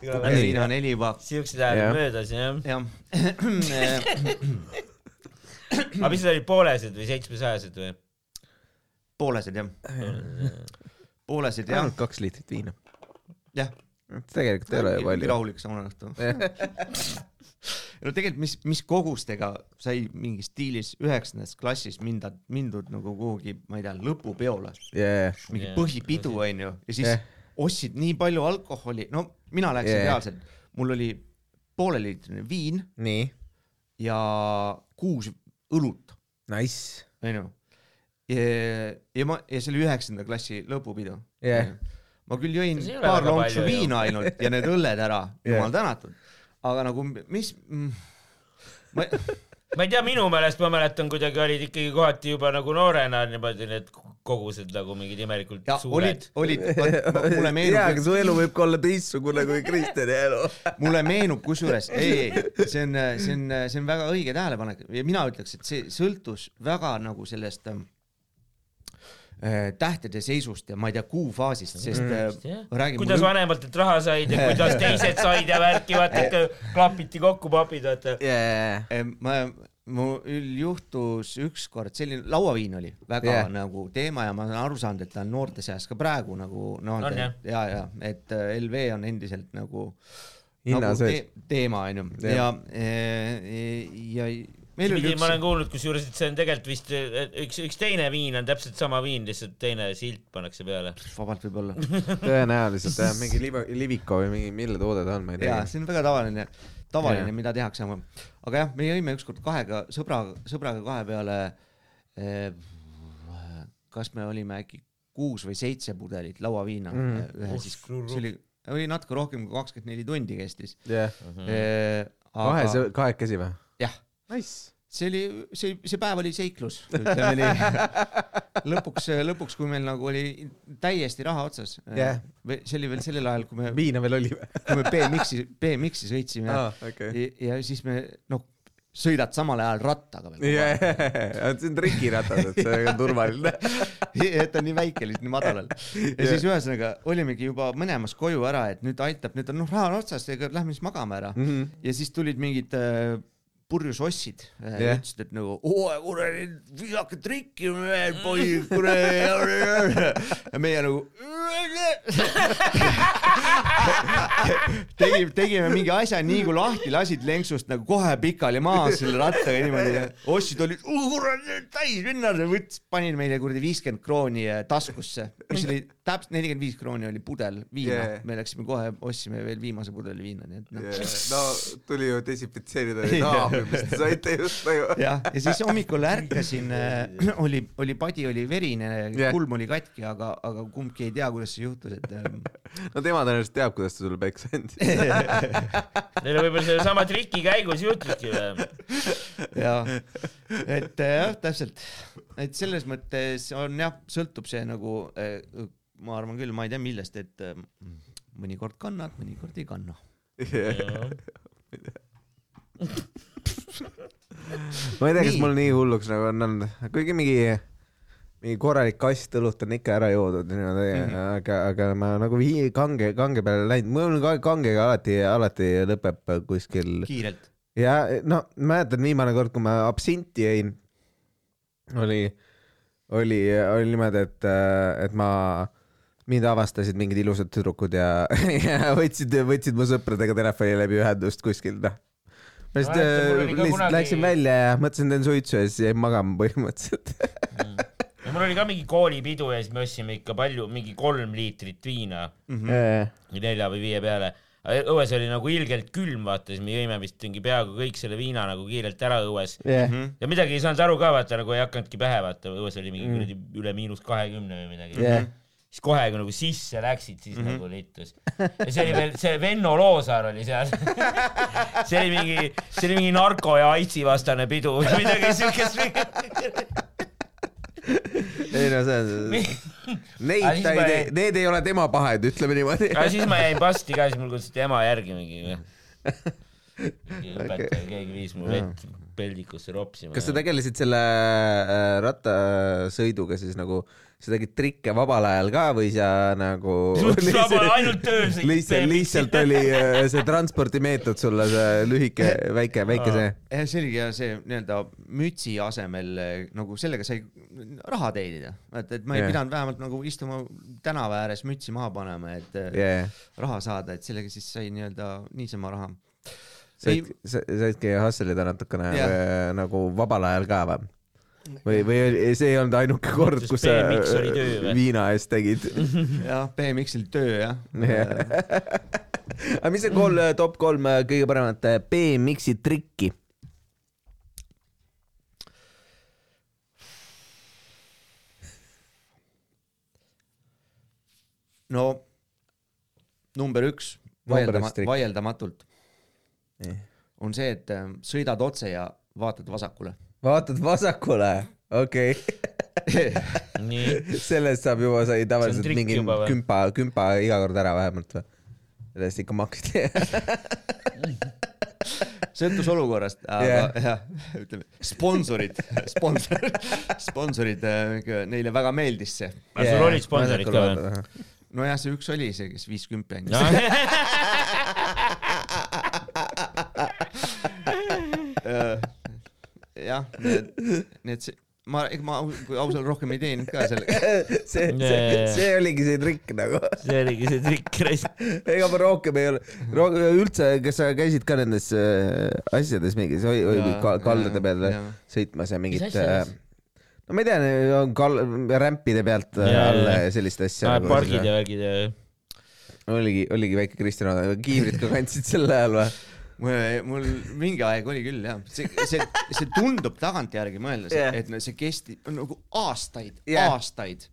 kukeviina neli pakk, siuksed ajad möödas jah. jah. *coughs* aga mis need olid, poolesed või seitsmesajased või? Poolesed jah, poolesed jah, ainult kaks liitrit viina. jah. tegelikult ei ole ju palju. rahulik saunaõhtu. *laughs* no tegelikult, mis, mis kogustega sai mingis stiilis üheksandas klassis minda, mindud nagu kuhugi, ma ei tea, lõpupeole, jaa, mingi Jah, põhipidu onju, ja siis Jah. ostsid nii palju alkoholi, no mina läksin Jah. reaalselt, mul oli pooleliitrine viin nii, ja kuus õlut, nice. onju. ja, ja ma, ja see oli üheksanda klassi lõpupidu Jah.. ma küll jõin paar lonksu viina ainult ja need õlled ära, Jah. jumal tänatud. aga nagu mis mm,, ma *laughs* ma ei tea, minu meelest ma mäletan, kuidagi olid ikkagi kohati juba nagu noorena niimoodi need kogused nagu mingid imelikult ja olid suured., olid, mulle *laughs* jaa, aga meenub, su elu võib ka olla teistsugune kui Kristjani elu. *laughs* mulle meenub kusjuures, ei, ei, see on, see on, see on väga õige tähelepanek ja mina ütleks, et see sõltus väga nagu sellest äh, tähtede seisust ja ma ei tea, kuufaasist, sest Jah. äh, räägime kuidas vanematelt raha said ja kuidas *laughs* teised said ja värki, vaata ikka klapiti kokku papid, vaata. Em, ma, mul juhtus ükskord selline, lauaviin oli väga yeah. nagu teema ja ma olen aru saanud, et ta on noorte seas ka praegu nagu noh, On, jah. ja, ja et äh, LV on endiselt nagu hinna nagu te teema onju Jah. ja, ja meil oli pidi, ma olen üks, kuulnud kusjuures, et see on tegelikult vist üks, üks teine viin on täpselt sama viin, lihtsalt teine silt pannakse peale. vabalt võib-olla, *laughs* tõenäoliselt jah, mingi liva-, Liviko või mingi, mille toode ta on, ma ei ja tea. see on väga tavaline, tavaline mida tehakse, aga jah, me jõime ükskord kahega sõbra, sõbraga kahe peale eh, kas me olime äkki kuus või seitse pudelit lauaviina mm. ühe siis, see oli, oli natuke rohkem kui kakskümmend neli tundi kestis jah, eh,. kahe aga, kahekesi või? jah, Nice. see oli, see, see päev oli seiklus, ütleme nii. *laughs* lõpuks, lõpuks, kui meil nagu oli täiesti raha otsas Jah. või see oli veel sellel ajal, kui me, viina veel oli või? kui me BMX-i, BMX-i sõitsime aa, okei. ja, ja siis me noh, sõidad samal ajal rattaga veel jaa, see on trikiratas, et see on turvaline. *laughs* et on nii väike, lihtsalt nii madalal. ja Jah. siis ühesõnaga olimegi juba minemas koju ära, et nüüd aitab, nüüd on noh, raha on otsas, lähme siis magame ära. Mhm. ja siis tulid mingid äh, purjus ossid yeah. Jah. ütlesid, et nagu oo kuradi visake trikki veel poiss kuradi. ja meie nagu *laughs* *laughs* *laughs* tegime, tegime mingi asja nii kui lahti lasid lenksust nagu kohe pikali maas selle rattaga niimoodi ja ossid olid kuradi täis vennad ja võttis, panin meile kuradi viiskümmend krooni äh, taskusse, mis oli täpselt nelikümmend viis krooni oli pudel viina Yeah. yeah., me läksime kohe, ostsime veel viimase pudeli viina, nii et noh no tuli ju desinfitseerida *laughs* te saite just nagu. *laughs* jah, ja siis hommikul ärkasin, *clears throat* oli, oli padi oli verine yeah., kulm oli katki, aga, aga kumbki ei tea, kuidas see juhtus, et ähm, no tema tõenäoliselt teab, kuidas ta sulle peksa andis. *laughs* Neile võib-olla sellesama triki käigus juhtuski või? ja et äh, jah, täpselt, et selles mõttes on jah, sõltub see nagu, ma arvan küll, ma ei tea millest, et äh, mõnikord kannad, mõnikord ei kanna. *laughs* ma ei tea, kas mul nii hulluks nagu on olnud, kuigi mingi, mingi korralik kast õlut on ikka ära joodud niimoodi mm. -hmm. aga, aga ma nagu vii- kange, kange peale läinud, mul ka kangega alati, alati lõpeb kuskil kiirelt. ja no mäletan viimane kord, kui ma absinti jõin, oli, oli, oli niimoodi, et, et ma, mind avastasid mingid ilusad tüdrukud ja, *laughs* ja võtsid, võtsid mu sõpradega telefoni läbi ühendust kuskil, noh. ma lihtsalt ka lihtsalt kunagi- läksin välja ja mõtlesin, teen suitsu ja siis jäin magama põhimõtteliselt. ja *laughs* mul oli ka mingi koolipidu ja siis me ostsime ikka palju, mingi kolm liitrit viina nelja või viie peale. õues oli nagu ilgelt külm, vaata, siis me jõime vist mingi peaaegu kõik selle viina nagu kiirelt ära õues. jah, ja midagi ei saanud aru ka, vaata nagu ei hakanudki pähe, vaata õues oli mingi kuradi üle miinus kahekümne või midagi jah, siis kohe, kui nagu sisse läksid, siis mm -hmm. nagu littus. ja see oli veel, see Venno Loosaar oli seal. *laughs* see oli mingi, see oli mingi narko ja aidsi vastane pidu või midagi siukest. *laughs* *laughs* ei no see on, neid ta ei tee need ei ole tema pahed, ütleme niimoodi. aga siis ma jäin pasti ka, siis mul kutsuti ema järgi mingi. *laughs* mingi õpetaja, keegi viis mu vett peldikusse ropsima. kas sa tegelesid selle äh, rattasõiduga siis nagu, sa tegid trikke vabal ajal ka või sa nagu ainult töös. lihtsalt, lihtsalt oli äh, see transpordimeetod sulle see lühike, väike, väike see. see oligi jah see nii-öelda mütsi asemel eh, nagu sellega sai raha teenida, et, et ma ei yeah. pidanud vähemalt nagu istuma tänava ääres mütsi maha panema, et. Yeah. raha saada, et sellega siis sai nii-öelda niisama raha. said, saidki hustle ida natukene yeah. nagu vabal ajal ka või? või, või see ei olnud ainuke kord, kus sa töö viina eest tegid? *laughs* jah, BMX-il töö jah Jah. aga mis on kolm, top kolm äh, kõige paremat äh, BMX-i trikki? no number üks, vaieldama, vaieldamatult on see, et äh, sõidad otse ja vaatad vasakule. vaatad vasakule, okei *laughs* okay.. sellest saab juba, sai tavaliselt mingi kümpa, kümpa iga kord ära vähemalt või? sellest ikka maksti. *laughs* sõltus olukorrast, aga yeah. jah, ütleme sponsorid, sponsor, sponsorid, neile väga meeldis see. aga sul olid sponsorid ka või? nojah, see üks oli see, kes viis kümpi andis *laughs* No. Äh, jah, need, need, ma, ega ma kui ausalt rohkem ei teeninud ka sellega. *laughs* see, see see oligi see trikk nagu. see oligi see trikk, raisk. ega ma rohkem ei ole, üldse, kas sa käisid ka nendes äh, asjades mingis, Jaa, ka- kaldade peal sõitmas ja mingit asjades? no ma ei tea, on kal-, rämpide pealt äh, alla ja sellist asja. pargid ja värgid ja. oligi, oligi väike Kristjan, kiivrit ka kandsid sel ajal või? mul, mul mingi aeg oli küll jah, see, see, see tundub tagantjärgi mõeldes yeah., et see kestis nagu aastaid yeah., aastaid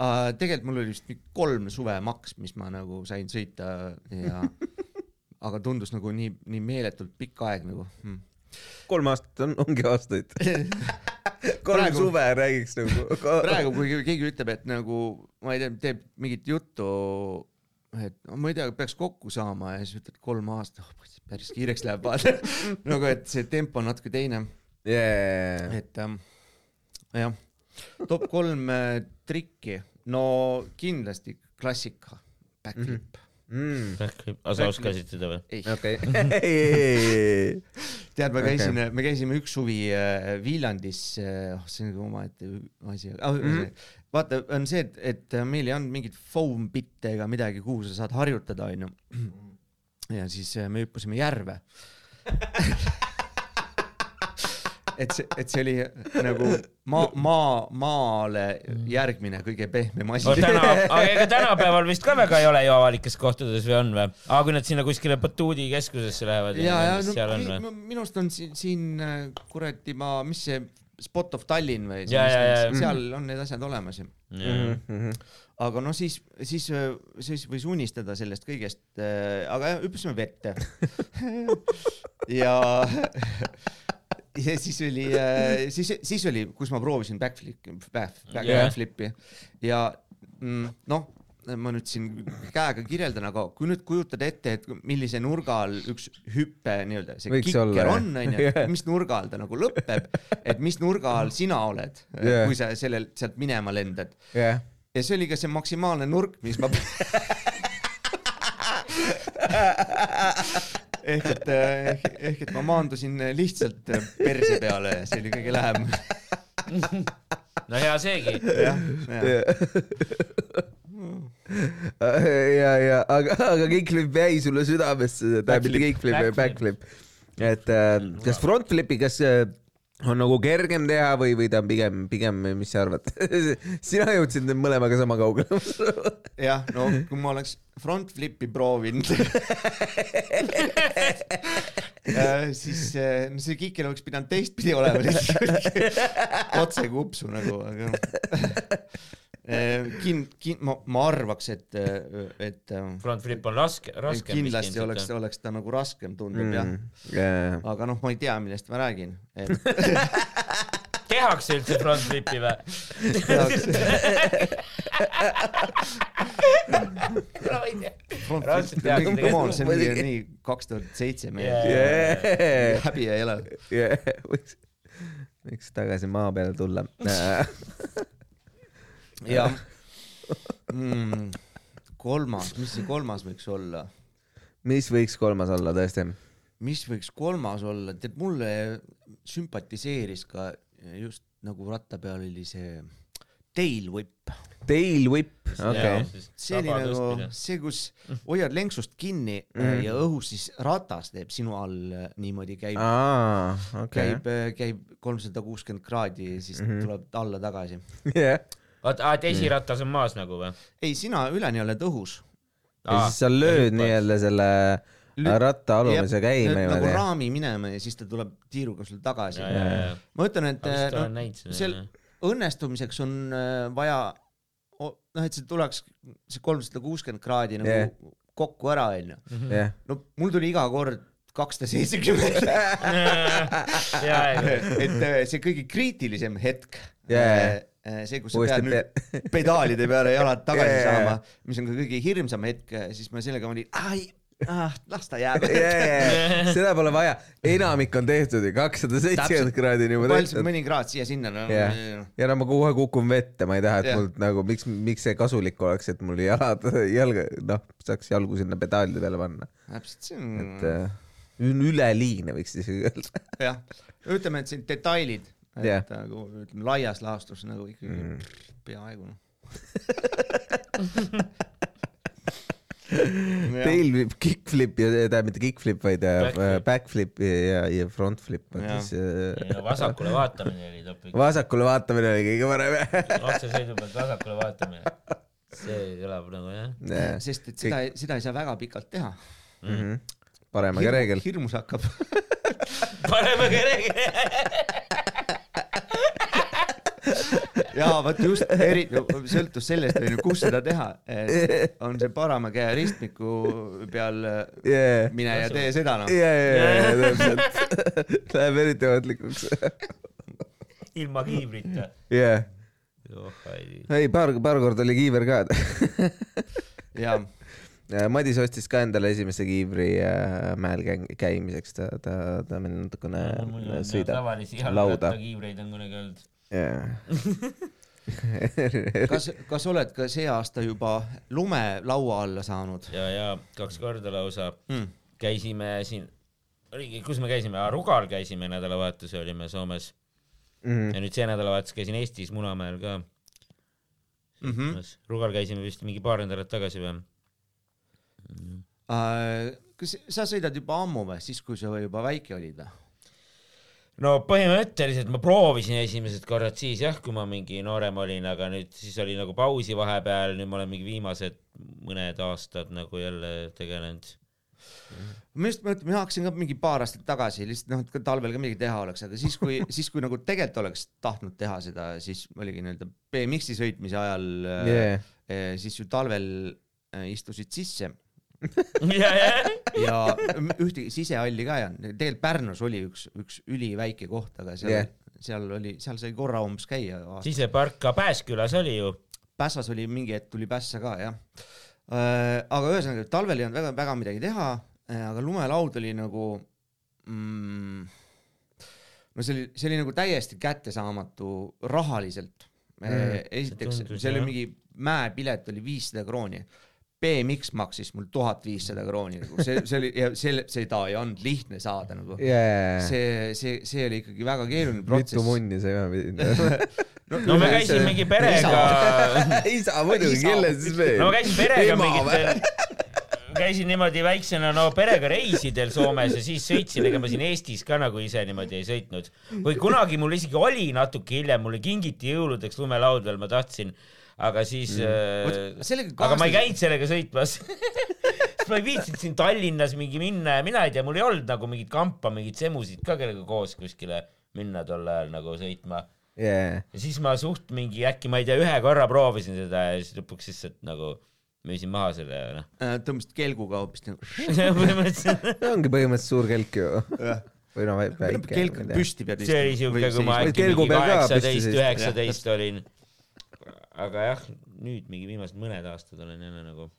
uh,. tegelikult mul oli vist kolm suve maks, mis ma nagu sain sõita ja *laughs* aga tundus nagu nii, nii meeletult pikk aeg nagu hmm.. kolm aastat on, ongi aastaid. *laughs* kolm Praegu- suve räägiks nagu. *laughs* praegu, kui keegi ütleb, et nagu ma ei tea, teeb mingit juttu, et no, ma ei tea, peaks kokku saama ja siis ütled kolm aastat oh,, päris kiireks läheb vaata nagu, et see tempo on natuke teine yeah.. et ähm, jah, top kolm äh, trikki, no kindlasti klassika, backflip Mm. Aga sa oskasid seda või? ei, okei. *laughs* tead, ma käisin okay., me käisime üks suvi äh, Viljandis äh,, oh see on nagu omaette asi oh, mm. -hmm. vaata, on see, et, et meil ei olnud mingit foam bitte ega midagi, kuhu sa saad harjutada, onju. ja siis äh, me hüppasime järve. *laughs* et see, et see oli nagu maa, maa, maale järgmine kõige pehmem asi no täna, aga ega tänapäeval vist ka väga ei ole ju avalikes kohtades või on või? aga kui nad sinna kuskile Batuudi keskusesse lähevad ja, ja mis seal on no või? mi- minu arust on siin, siin äh, kuradi ma, mis see Spot of Tallinn või seal on need asjad olemas ju Mhm, mhm. aga noh, siis, siis, siis võis unistada sellest kõigest, aga jah, hüppasime vette. *laughs* ja, *laughs* ja siis oli, siis, siis oli, kus ma proovisin backflip'i, backflip'i. Ja mm, noh, ma nüüd siin käega kirjeldan, aga kui nüüd kujutad ette, et millise nurga all üks hüpe nii-öelda see Võiks kikker olla, on, onju *laughs* mis nurga all ta nagu lõpeb, et mis nurga all sina oled Jah. kui sa sellelt sealt minema lendad. Jah, ja see oli ka see maksimaalne nurk, mis ma *laughs* ehk et, ehk, ehk et ma maandusin lihtsalt perse peale ja see oli kõige lähem. no hea seegi. jah, jah, ja, ja aga, aga kickflip jäi sulle südamesse, tähendab mitte kickflip, vaid backflip. backflip. et äh, kas frontflipi, kas äh, on nagu kergem teha või, või ta on pigem, pigem, mis sa arvad? *laughs* sina jõudsid nüüd mõlemaga sama kaugele. *laughs* jah, no kui ma oleks front flip'i proovinud *laughs* siis eh, no see kiker oleks pidanud teistpidi olema lihtsalt otse kupsu nagu, aga kin-, kin-, ma, ma arvaks, et, et eh, front flip on raske, raskem. kindlasti oleks, oleks ta nagu raskem tundub jah. jah. aga noh, ma ei tea, millest ma räägin, et *laughs* tehakse üldse front flip'i või? *laughs* front Raudselt flip, tehakse come on, see on nii tegelikult., kaks tuhat seitse. Yeah. häbi ei ole. võiks, võiks tagasi maa peale tulla. *laughs* ja mm, kolmas, mis see kolmas võiks olla? mis võiks kolmas olla tõesti? mis võiks kolmas olla, tead mulle sümpatiseeris ka just nagu ratta peal oli see tail whip. Tail whip, okei. see oli nagu see, kus hoiad lenksust kinni mm. ja õhus siis ratas teeb sinu all äh, niimoodi käib aa, okei. käib, käib kolmsada kuuskümmend kraadi ja siis mm -hmm. tuleb alla tagasi. *laughs* jah, oota, et esiratas on maas nagu või? ei, sina üleni oled õhus. ja siis sa lööd nii-öelda selle Lü- ratta alumise käima nagu niimoodi. raami minema ja siis ta tuleb tiiruga sul tagasi ma ütlen, et no, seda. sel- õnnestumiseks on äh, vaja, noh, et see tuleks see kolmsada kuuskümmend kraadi nagu yeah. kokku ära, onju. jah, no mul tuli iga kord kakssada seitsekümmend, ja, et äh, see kõige kriitilisem hetk Jaa. Äh, see, kus sa pead nüüd *laughs* pedaalide peale jalad tagasi jaa, saama, mis on ka kõige hirmsam hetk, siis ma sellega olin, ai, ah, las ta jääb. seda pole vaja, enamik on tehtud ju, kakssada seitsekümmend kraadi on juba tehtud. mõni kraad siia-sinna, no Jah. ja no ma kohe kukun vette, ma ei taha, et Jah. mul nagu miks, miks see kasulik oleks, et mul jalad, *laughs* jalga, noh, saaks jalgu sinna pedaalide peale panna, täpselt, see et on, äh, üleliigne võiks isegi öelda. jah, ütleme, et siin detailid, et Jah. nagu ütleme laias laastus nagu ikkagi Mm. peaaegu noh. Flip, kickflip ja tähendab mitte kickflip, vaid äh, Backflip. backflip ja, ja frontflip on siis äh, no vasakule vaatamine oli topik. vasakule vaatamine oli kõige parem otsesõidu pealt vasakule vaatamine. see kõlab nagu jah. jah. sest et seda, seda ei saa väga pikalt teha. Mhm. paremaga reegel. hirmus hakkab. paneme kerege. jaa, vot just, eriti sõltus sellest, kus seda teha. on see parema käe ristmiku peal, yeah. mine ja tee seda noh. ja, ja, ja täpselt. Läheb eriti ohtlikuks. ilma kiivrita. jah, ei. paar, paar korda oli kiiver ka. ja, Madis ostis ka endale esimese kiivri äh, mäel käi- käimiseks, ta, ta, ta meil natukene sõidab lauda. jalgrattakiivreid on kunagi olnud. kas, kas oled ka see aasta juba lume laua alla saanud ja, ja kaks korda lausa mm.? käisime siin, oligi, kus me käisime, Rugal käisime nädalavahetusel, olime Soomes Mhm. ja nüüd see nädalavahetus käisin Eestis Munamäel ka Mm -hmm. Rugal käisime vist mingi paar nädalat tagasi või? Äh, kas sa sõidad juba ammu või, siis kui sa juba väike olid või? No põhimõtteliselt ma proovisin esimesed korrad siis jah, kui ma mingi noorem olin, aga nüüd siis oli nagu pausi vahepeal, nüüd ma olen mingi viimased mõned aastad nagu jälle tegelenud. ma just mõtlen, ma hakkasin ka mingi paar aastat tagasi lihtsalt noh, et talvel ka midagi teha oleks, aga siis kui, *laughs* siis kui nagu tegelikult oleks tahtnud teha seda, siis oligi nii-öelda BMX-i sõitmise ajal Yeah. yeah., siis ju talvel äh, istusid sisse ja, ja, ja ühtegi sisehalli ka ei olnud, tegelikult Pärnus oli üks, üks üliväike koht, aga seal yeah., seal oli, seal sai korra umbes käia. sisepark ka Pääskülas oli ju. Pässas oli mingi hetk tuli Pässa ka jah. aga ühesõnaga talvel ei olnud väga, väga midagi teha, aga lumelaud oli nagu mm,, no see oli, see oli nagu täiesti kättesaamatu rahaliselt mm,. esiteks see, tundus, see oli jah. mingi mäepilet oli viissada krooni. BMX maksis mul tuhat viissada krooni, nagu see, see oli ja selle, seda ei olnud lihtne saada nagu. yeah.. see, see, see oli ikkagi väga keeruline protsess mitu. munni sa *laughs* ühe pidid? *laughs* no me käisime mingi perega, isa muidugi, Isa. kelle siis veel? no ma käisin perega mingitel, *laughs* käisin niimoodi väiksena no perega reisidel Soomes ja siis sõitsin, ega ma siin Eestis ka nagu ise niimoodi ei sõitnud. või kunagi mul isegi oli natuke hiljem, mulle kingiti jõuludeks lumelaud veel, ma tahtsin, aga siis mm., sellega aga ma ei käinud sellega sõitmas *laughs* ma ei viitsinud siin Tallinnas mingi minna ja mina ei tea, mul ei olnud nagu mingit kampa, mingeid semusid ka, kellega koos kuskile minna tol ajal nagu sõitma. yeah.. ja siis ma suht mingi äkki ma ei tea, ühe korra proovisin seda ja siis lõpuks lihtsalt nagu müüsin maha selle ja noh. Äh, tõmbasid kelguga hoopis nagu. *laughs* põhimõtteliselt *laughs* ongi põhimõtteliselt suur kelk ju. või no väike. kelk püsti pead see oli siuke, kui ma äkki mingi kaheksateist, üheksateist olin. Aga jah, nüüd mingi viimased mõned aastad olen jälle nagu.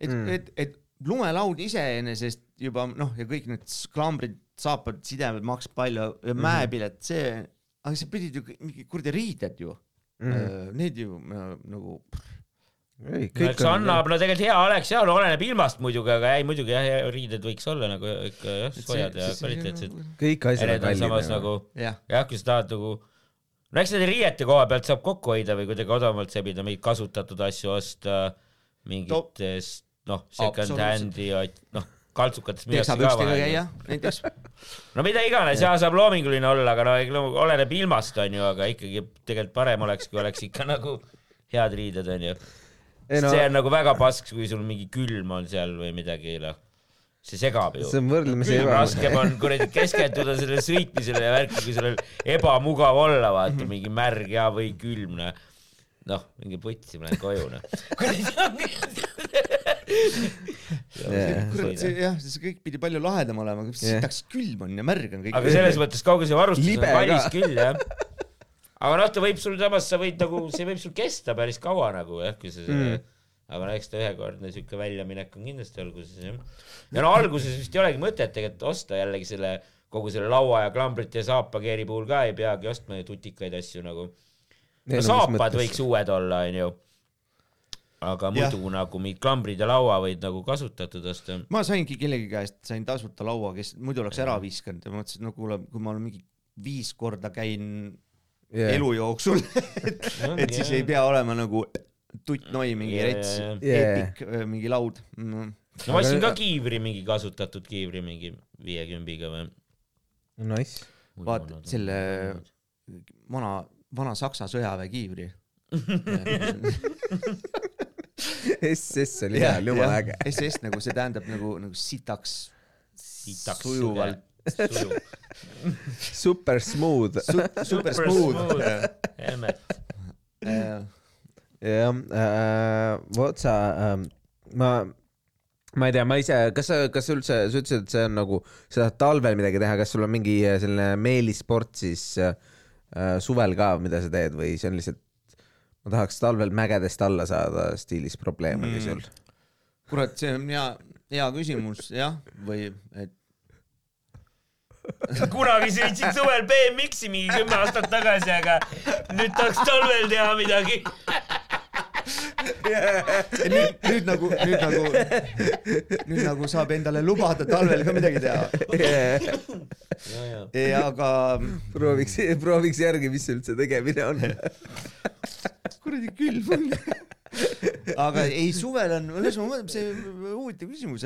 et Mm. et, et lumelaud iseenesest juba noh, ja kõik need klambrid, saapad, sidemed maksid palju ja Mhm. mäepilet, see, aga sa pidid ju kõik- mingi kuradi riided ju mm., need ju äh, nagu, ei, no eks annab, no tegelikult hea oleks ja no oleneb ilmast muidugi, aga ei muidugi jah, riided võiks olla nagu ikka jah, soojad ja kvaliteetsed. kõik asjad on on samas kallid. nagu jah, jah, kui sa tahad nagu, no eks nende riiete koha pealt saab kokku hoida või kuidagi odavamalt sebida, mingeid kasutatud asju osta, mingitest noh, second hand'i, noh, kaltsukatest müüakse ka vahel. näiteks, *laughs* no mida iganes ja saab loominguline olla, aga no oleneb ilmast onju, aga ikkagi tegelikult parem oleks, kui oleks ikka *laughs* nagu head riided onju. no see on nagu väga pask, kui sul mingi külm on seal või midagi, noh. See segab ju. see on võrdlemisi külm eba- raskem on kuradi keskenduda sellele sõitmisele ja värki, kui sul on ebamugav olla, vaata mingi märg ja, või külm, noh. noh, mingi putsi, ma lähen koju, noh. Kurat see jah, see kõik pidi palju lahedam olema, sitaks külm on ja märg on kõik. aga selles mõttes kogu see varustus Libe on kallis ka. küll, jah. aga noh, ta võib sul samas, sa võid nagu, see võib sul kesta päris kaua nagu jah, kui sa Mm. Aga no eks ta ühekordne siuke väljaminek on kindlasti alguses jah. ja no alguses vist ei olegi mõtet tegelikult osta jällegi selle kogu selle laua ja klambrite ja saapakeeri puhul ka ei peagi ostma ju tutikaid asju nagu. no saapad võiks uued olla, onju. aga muidu nagu mingid klambrid ja laua võid nagu kasutatud osta. ma saingi kellegi käest, sain tasuta laua, kes muidu oleks ära viskanud ja mõtlesin, no kuule, kui ma olen mingi viis korda käin yeah. elu jooksul, *laughs* et, et siis ei pea olema nagu tuttnoi mingi Jaa, rets jaa. epic äh, mingi laud mm.. no ma ostsin ka kiivri, mingi kasutatud kiivri mingi viiekümbiga või. Nice. vaat selle vana, vana Saksa sõjaväekiivri. *laughs* SS oli hea, jumala äge. SS nagu see tähendab nagu, nagu sitaks sitaks sujuvalt, sujuv. super smooth. su-, super smooth. Helmet. Jah äh,, vot sa äh,, ma, ma ei tea, ma ise, kas sa, kas sa üldse, sa ütlesid, et see on nagu, sa tahad talvel midagi teha, kas sul on mingi äh, selline meelisport siis äh, äh, suvel ka, mida sa teed või see on lihtsalt, ma tahaks talvel mägedest alla saada stiilis probleem oli sul? kurat, see on hea, hea küsimus jah, või et *laughs* kunagi sõitsin suvel BMX-i mingi kümme aastat tagasi, aga nüüd tahaks talvel teha midagi. nüüd, nüüd nagu, nüüd nagu, nüüd nagu saab endale lubada talvel ka midagi teha. aga prooviks, prooviks järgi, mis üldse tegemine on. kuradi külm on. Aga ei, suvel on, ühesõnaga ma mõtlen, see huvitav küsimus,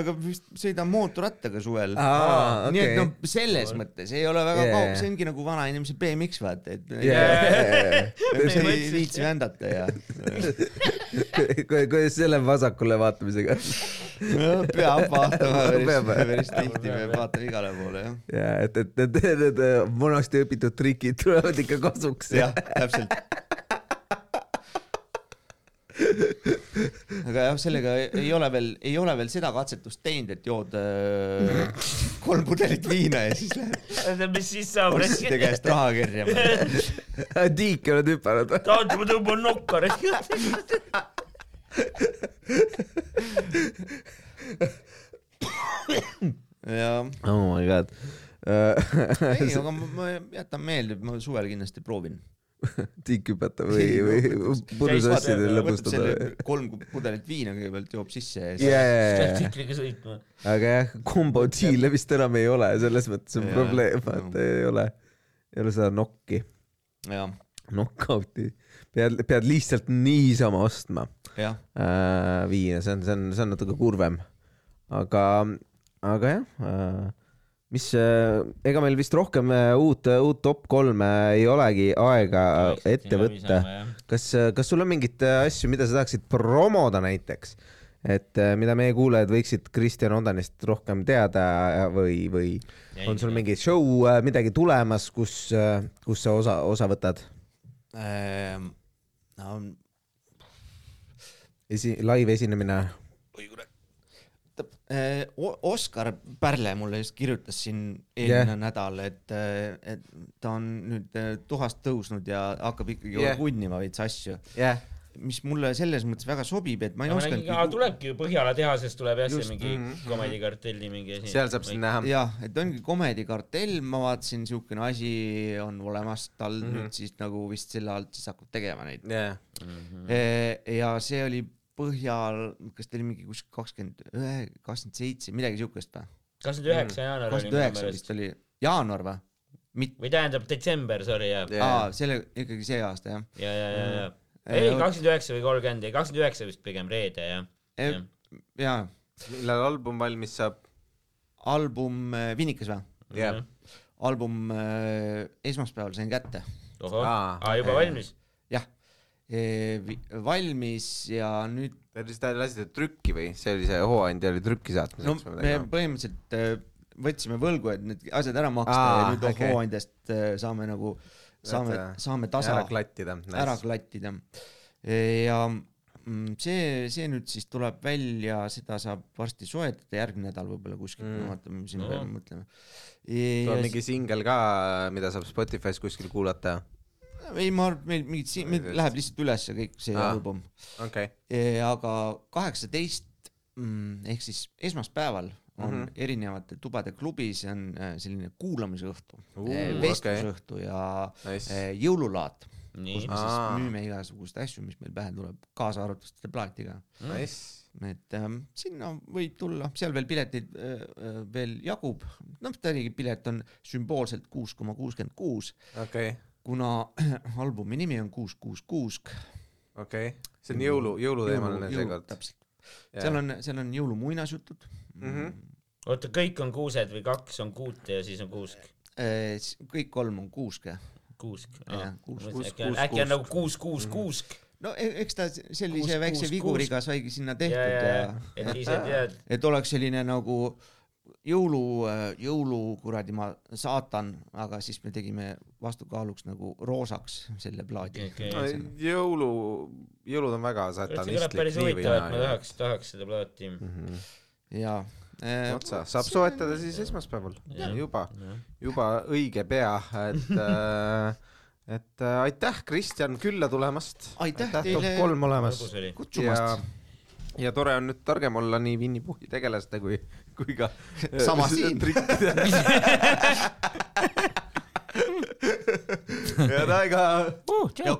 aga vist sõidan mootorrattaga suvel. Aa, nii et noh, selles mõttes ei ole väga yeah. kaugel, see ongi nagu vanainimese BMX vaata, et Yeah. *laughs* ei viitsi vändata ja kuidas selle vasakule vaatamisega? no, peab vaatama päris Peab., päris tihti, me vaatame igale poole jah. ja et, et need, need vanasti õpitud trikid tulevad ikka kasuks. jah, täpselt. Aga jah, sellega ei ole veel, ei ole veel seda katsetust teinud, et jood äh, kolm pudelit viina ja siis lähed mis siis saab? ostjate käest raha kerjama. *laughs* tiiki oled hüpanud või? tahad, ma tõmban nokka. ja oh my god. ei, aga ma, ma jätan meelde, ma suvel kindlasti proovin. Tiik hüpata või, või purjusassidel võtab lõbustada kolm pudelit viina kõigepealt joob sisse ja siis jajah, tsikliga sõitma. aga jah, kombo deal'e vist enam ei ole, selles mõttes on Jaa, probleem, no. et ei ole, ei ole seda nokki, knock-out'i, pead, pead lihtsalt niisama ostma. Äh, viina, see on, see on, see on natuke kurvem. aga, aga jah äh,, mis äh,, ega meil vist rohkem äh, uut, uut top kolme ei olegi aega äh, ette võtta. kas, kas sul on mingeid asju, mida sa tahaksid promoda näiteks? et mida meie kuulajad võiksid Kristjan Odanist rohkem teada või, või on sul mingi show, midagi tulemas, kus, kus sa osa, osa võtad? Ehm, no esi-, live esinemine? kurat. Oskar Pärle mulle just kirjutas siin eelmine yeah. nädal, et, et ta on nüüd eh, tuhast tõusnud ja hakkab ikkagi yeah. punnima veits asju, jah, mis mulle selles mõttes väga sobib, et ma ei aa, osanudki. tulebki ju Põhjala tehasest tuleb jah see mingi mhm, Comedy Kartelli mingi asi. seal saab sind näha. jah, et ongi Comedy kartell, ma vaatasin, siukene asi on olemas, tal mm. -hmm. nüüd siis nagu vist selle alt siis hakkab tegema neid. jah, ja see oli Põhjal, kas ta oli mingi kuskil kakskümmend ühe, kakskümmend seitse, midagi siukest või? kakskümmend üheksa jaanuar oli kakskümmend minu üheksa meelest vist. oli, jaanuar või? mitte, või tähendab detsember, sorry jah. Jah. aa, selle ikkagi see aasta jah. ja, ja, ja, ja. Äh, ei, kakskümmend üheksa või kolmkümmend, ei kakskümmend üheksa vist pigem reede jah. Eh, jaa, millal album valmis saab? album äh, Vinikas või? jah, album äh, esmaspäeval sain kätte, ohoh, Aa, aa juba valmis. Jah e,. valmis ja nüüd, Te lihtsalt lasite trükki või see oli see hooandja oli trükki no saatmiseks või me põhimõtteliselt äh, võtsime võlgu, et need asjad ära maksta Aa, ja nüüd okei. okay. hooandjast äh, saame nagu, saame saame tasa ära klattida. ära klattida. ja mm, see, see nüüd siis tuleb välja, seda saab varsti soetada, järgmine nädal võib-olla kuskil Mm. vaatame, mis No. no. peame mõtlema. tuleb mingi singel ka, mida saab Spotify's kuskil kuulata. ei, ma arvan, et meil mingid siin, meil läheb lihtsalt ülesse kõik see Aa. album. okei, aga kaheksateist mm, ehk siis esmaspäeval on mm. -hmm. erinevate tubade klubis on äh, selline kuulamisõhtu Uh, uh,, vestlusõhtu okay. ja nice. äh, jõululaat, kus me, Aa. siis müüme igasuguseid asju, mis meil pähe tuleb, kaasa arvatud seda plaati ka. Nice. et ähm, sinna võib tulla, seal veel pileteid äh, veel jagub, noh, tänagi pilet on sümboolselt kuus koma kuuskümmend kuus, okei, kuna *clears throat* albumi nimi on kuus, kuus, kuus. okei, see on jõulu, jõuluteemaline seekord. täpselt, seal on, seal on jõulumuinasjutud mm. Mhm. -hmm. oota, kõik on kuused või kaks on kuute ja siis on kuusk? kõik kolm on kuusk jah. kuusk. Jah, kuusk, kuusk, äkki on, kuusk, kuusk. nagu kuus, kuus, kuusk. no e- eks ta sellise Kuusk, väikse kuusk, viguriga saigi sinna tehtud ja, ja ja,, et ise tead. *laughs* et oleks selline nagu jõulu, jõulu kuradi ma saatan, aga siis me tegime vastukaaluks nagu roosaks selle plaadi no, okei.. jõulu, jõulud on väga satanistlik päris huvitav, et ma tahaks, tahaks seda plaati. ja äh, otsa, saab soetada siis esmaspäeval Jah. juba, juba õige pea, et *laughs* äh, et äh, aitäh, Kristjan, külla tulemast. Aitäh top teile kolm olemas ja kutsumast, ja tore on nüüd targem olla nii Winny Puhhi tegelaste kui, kui ka Sama siin. trikkide *laughs* ja Taiga. Uh, tšau.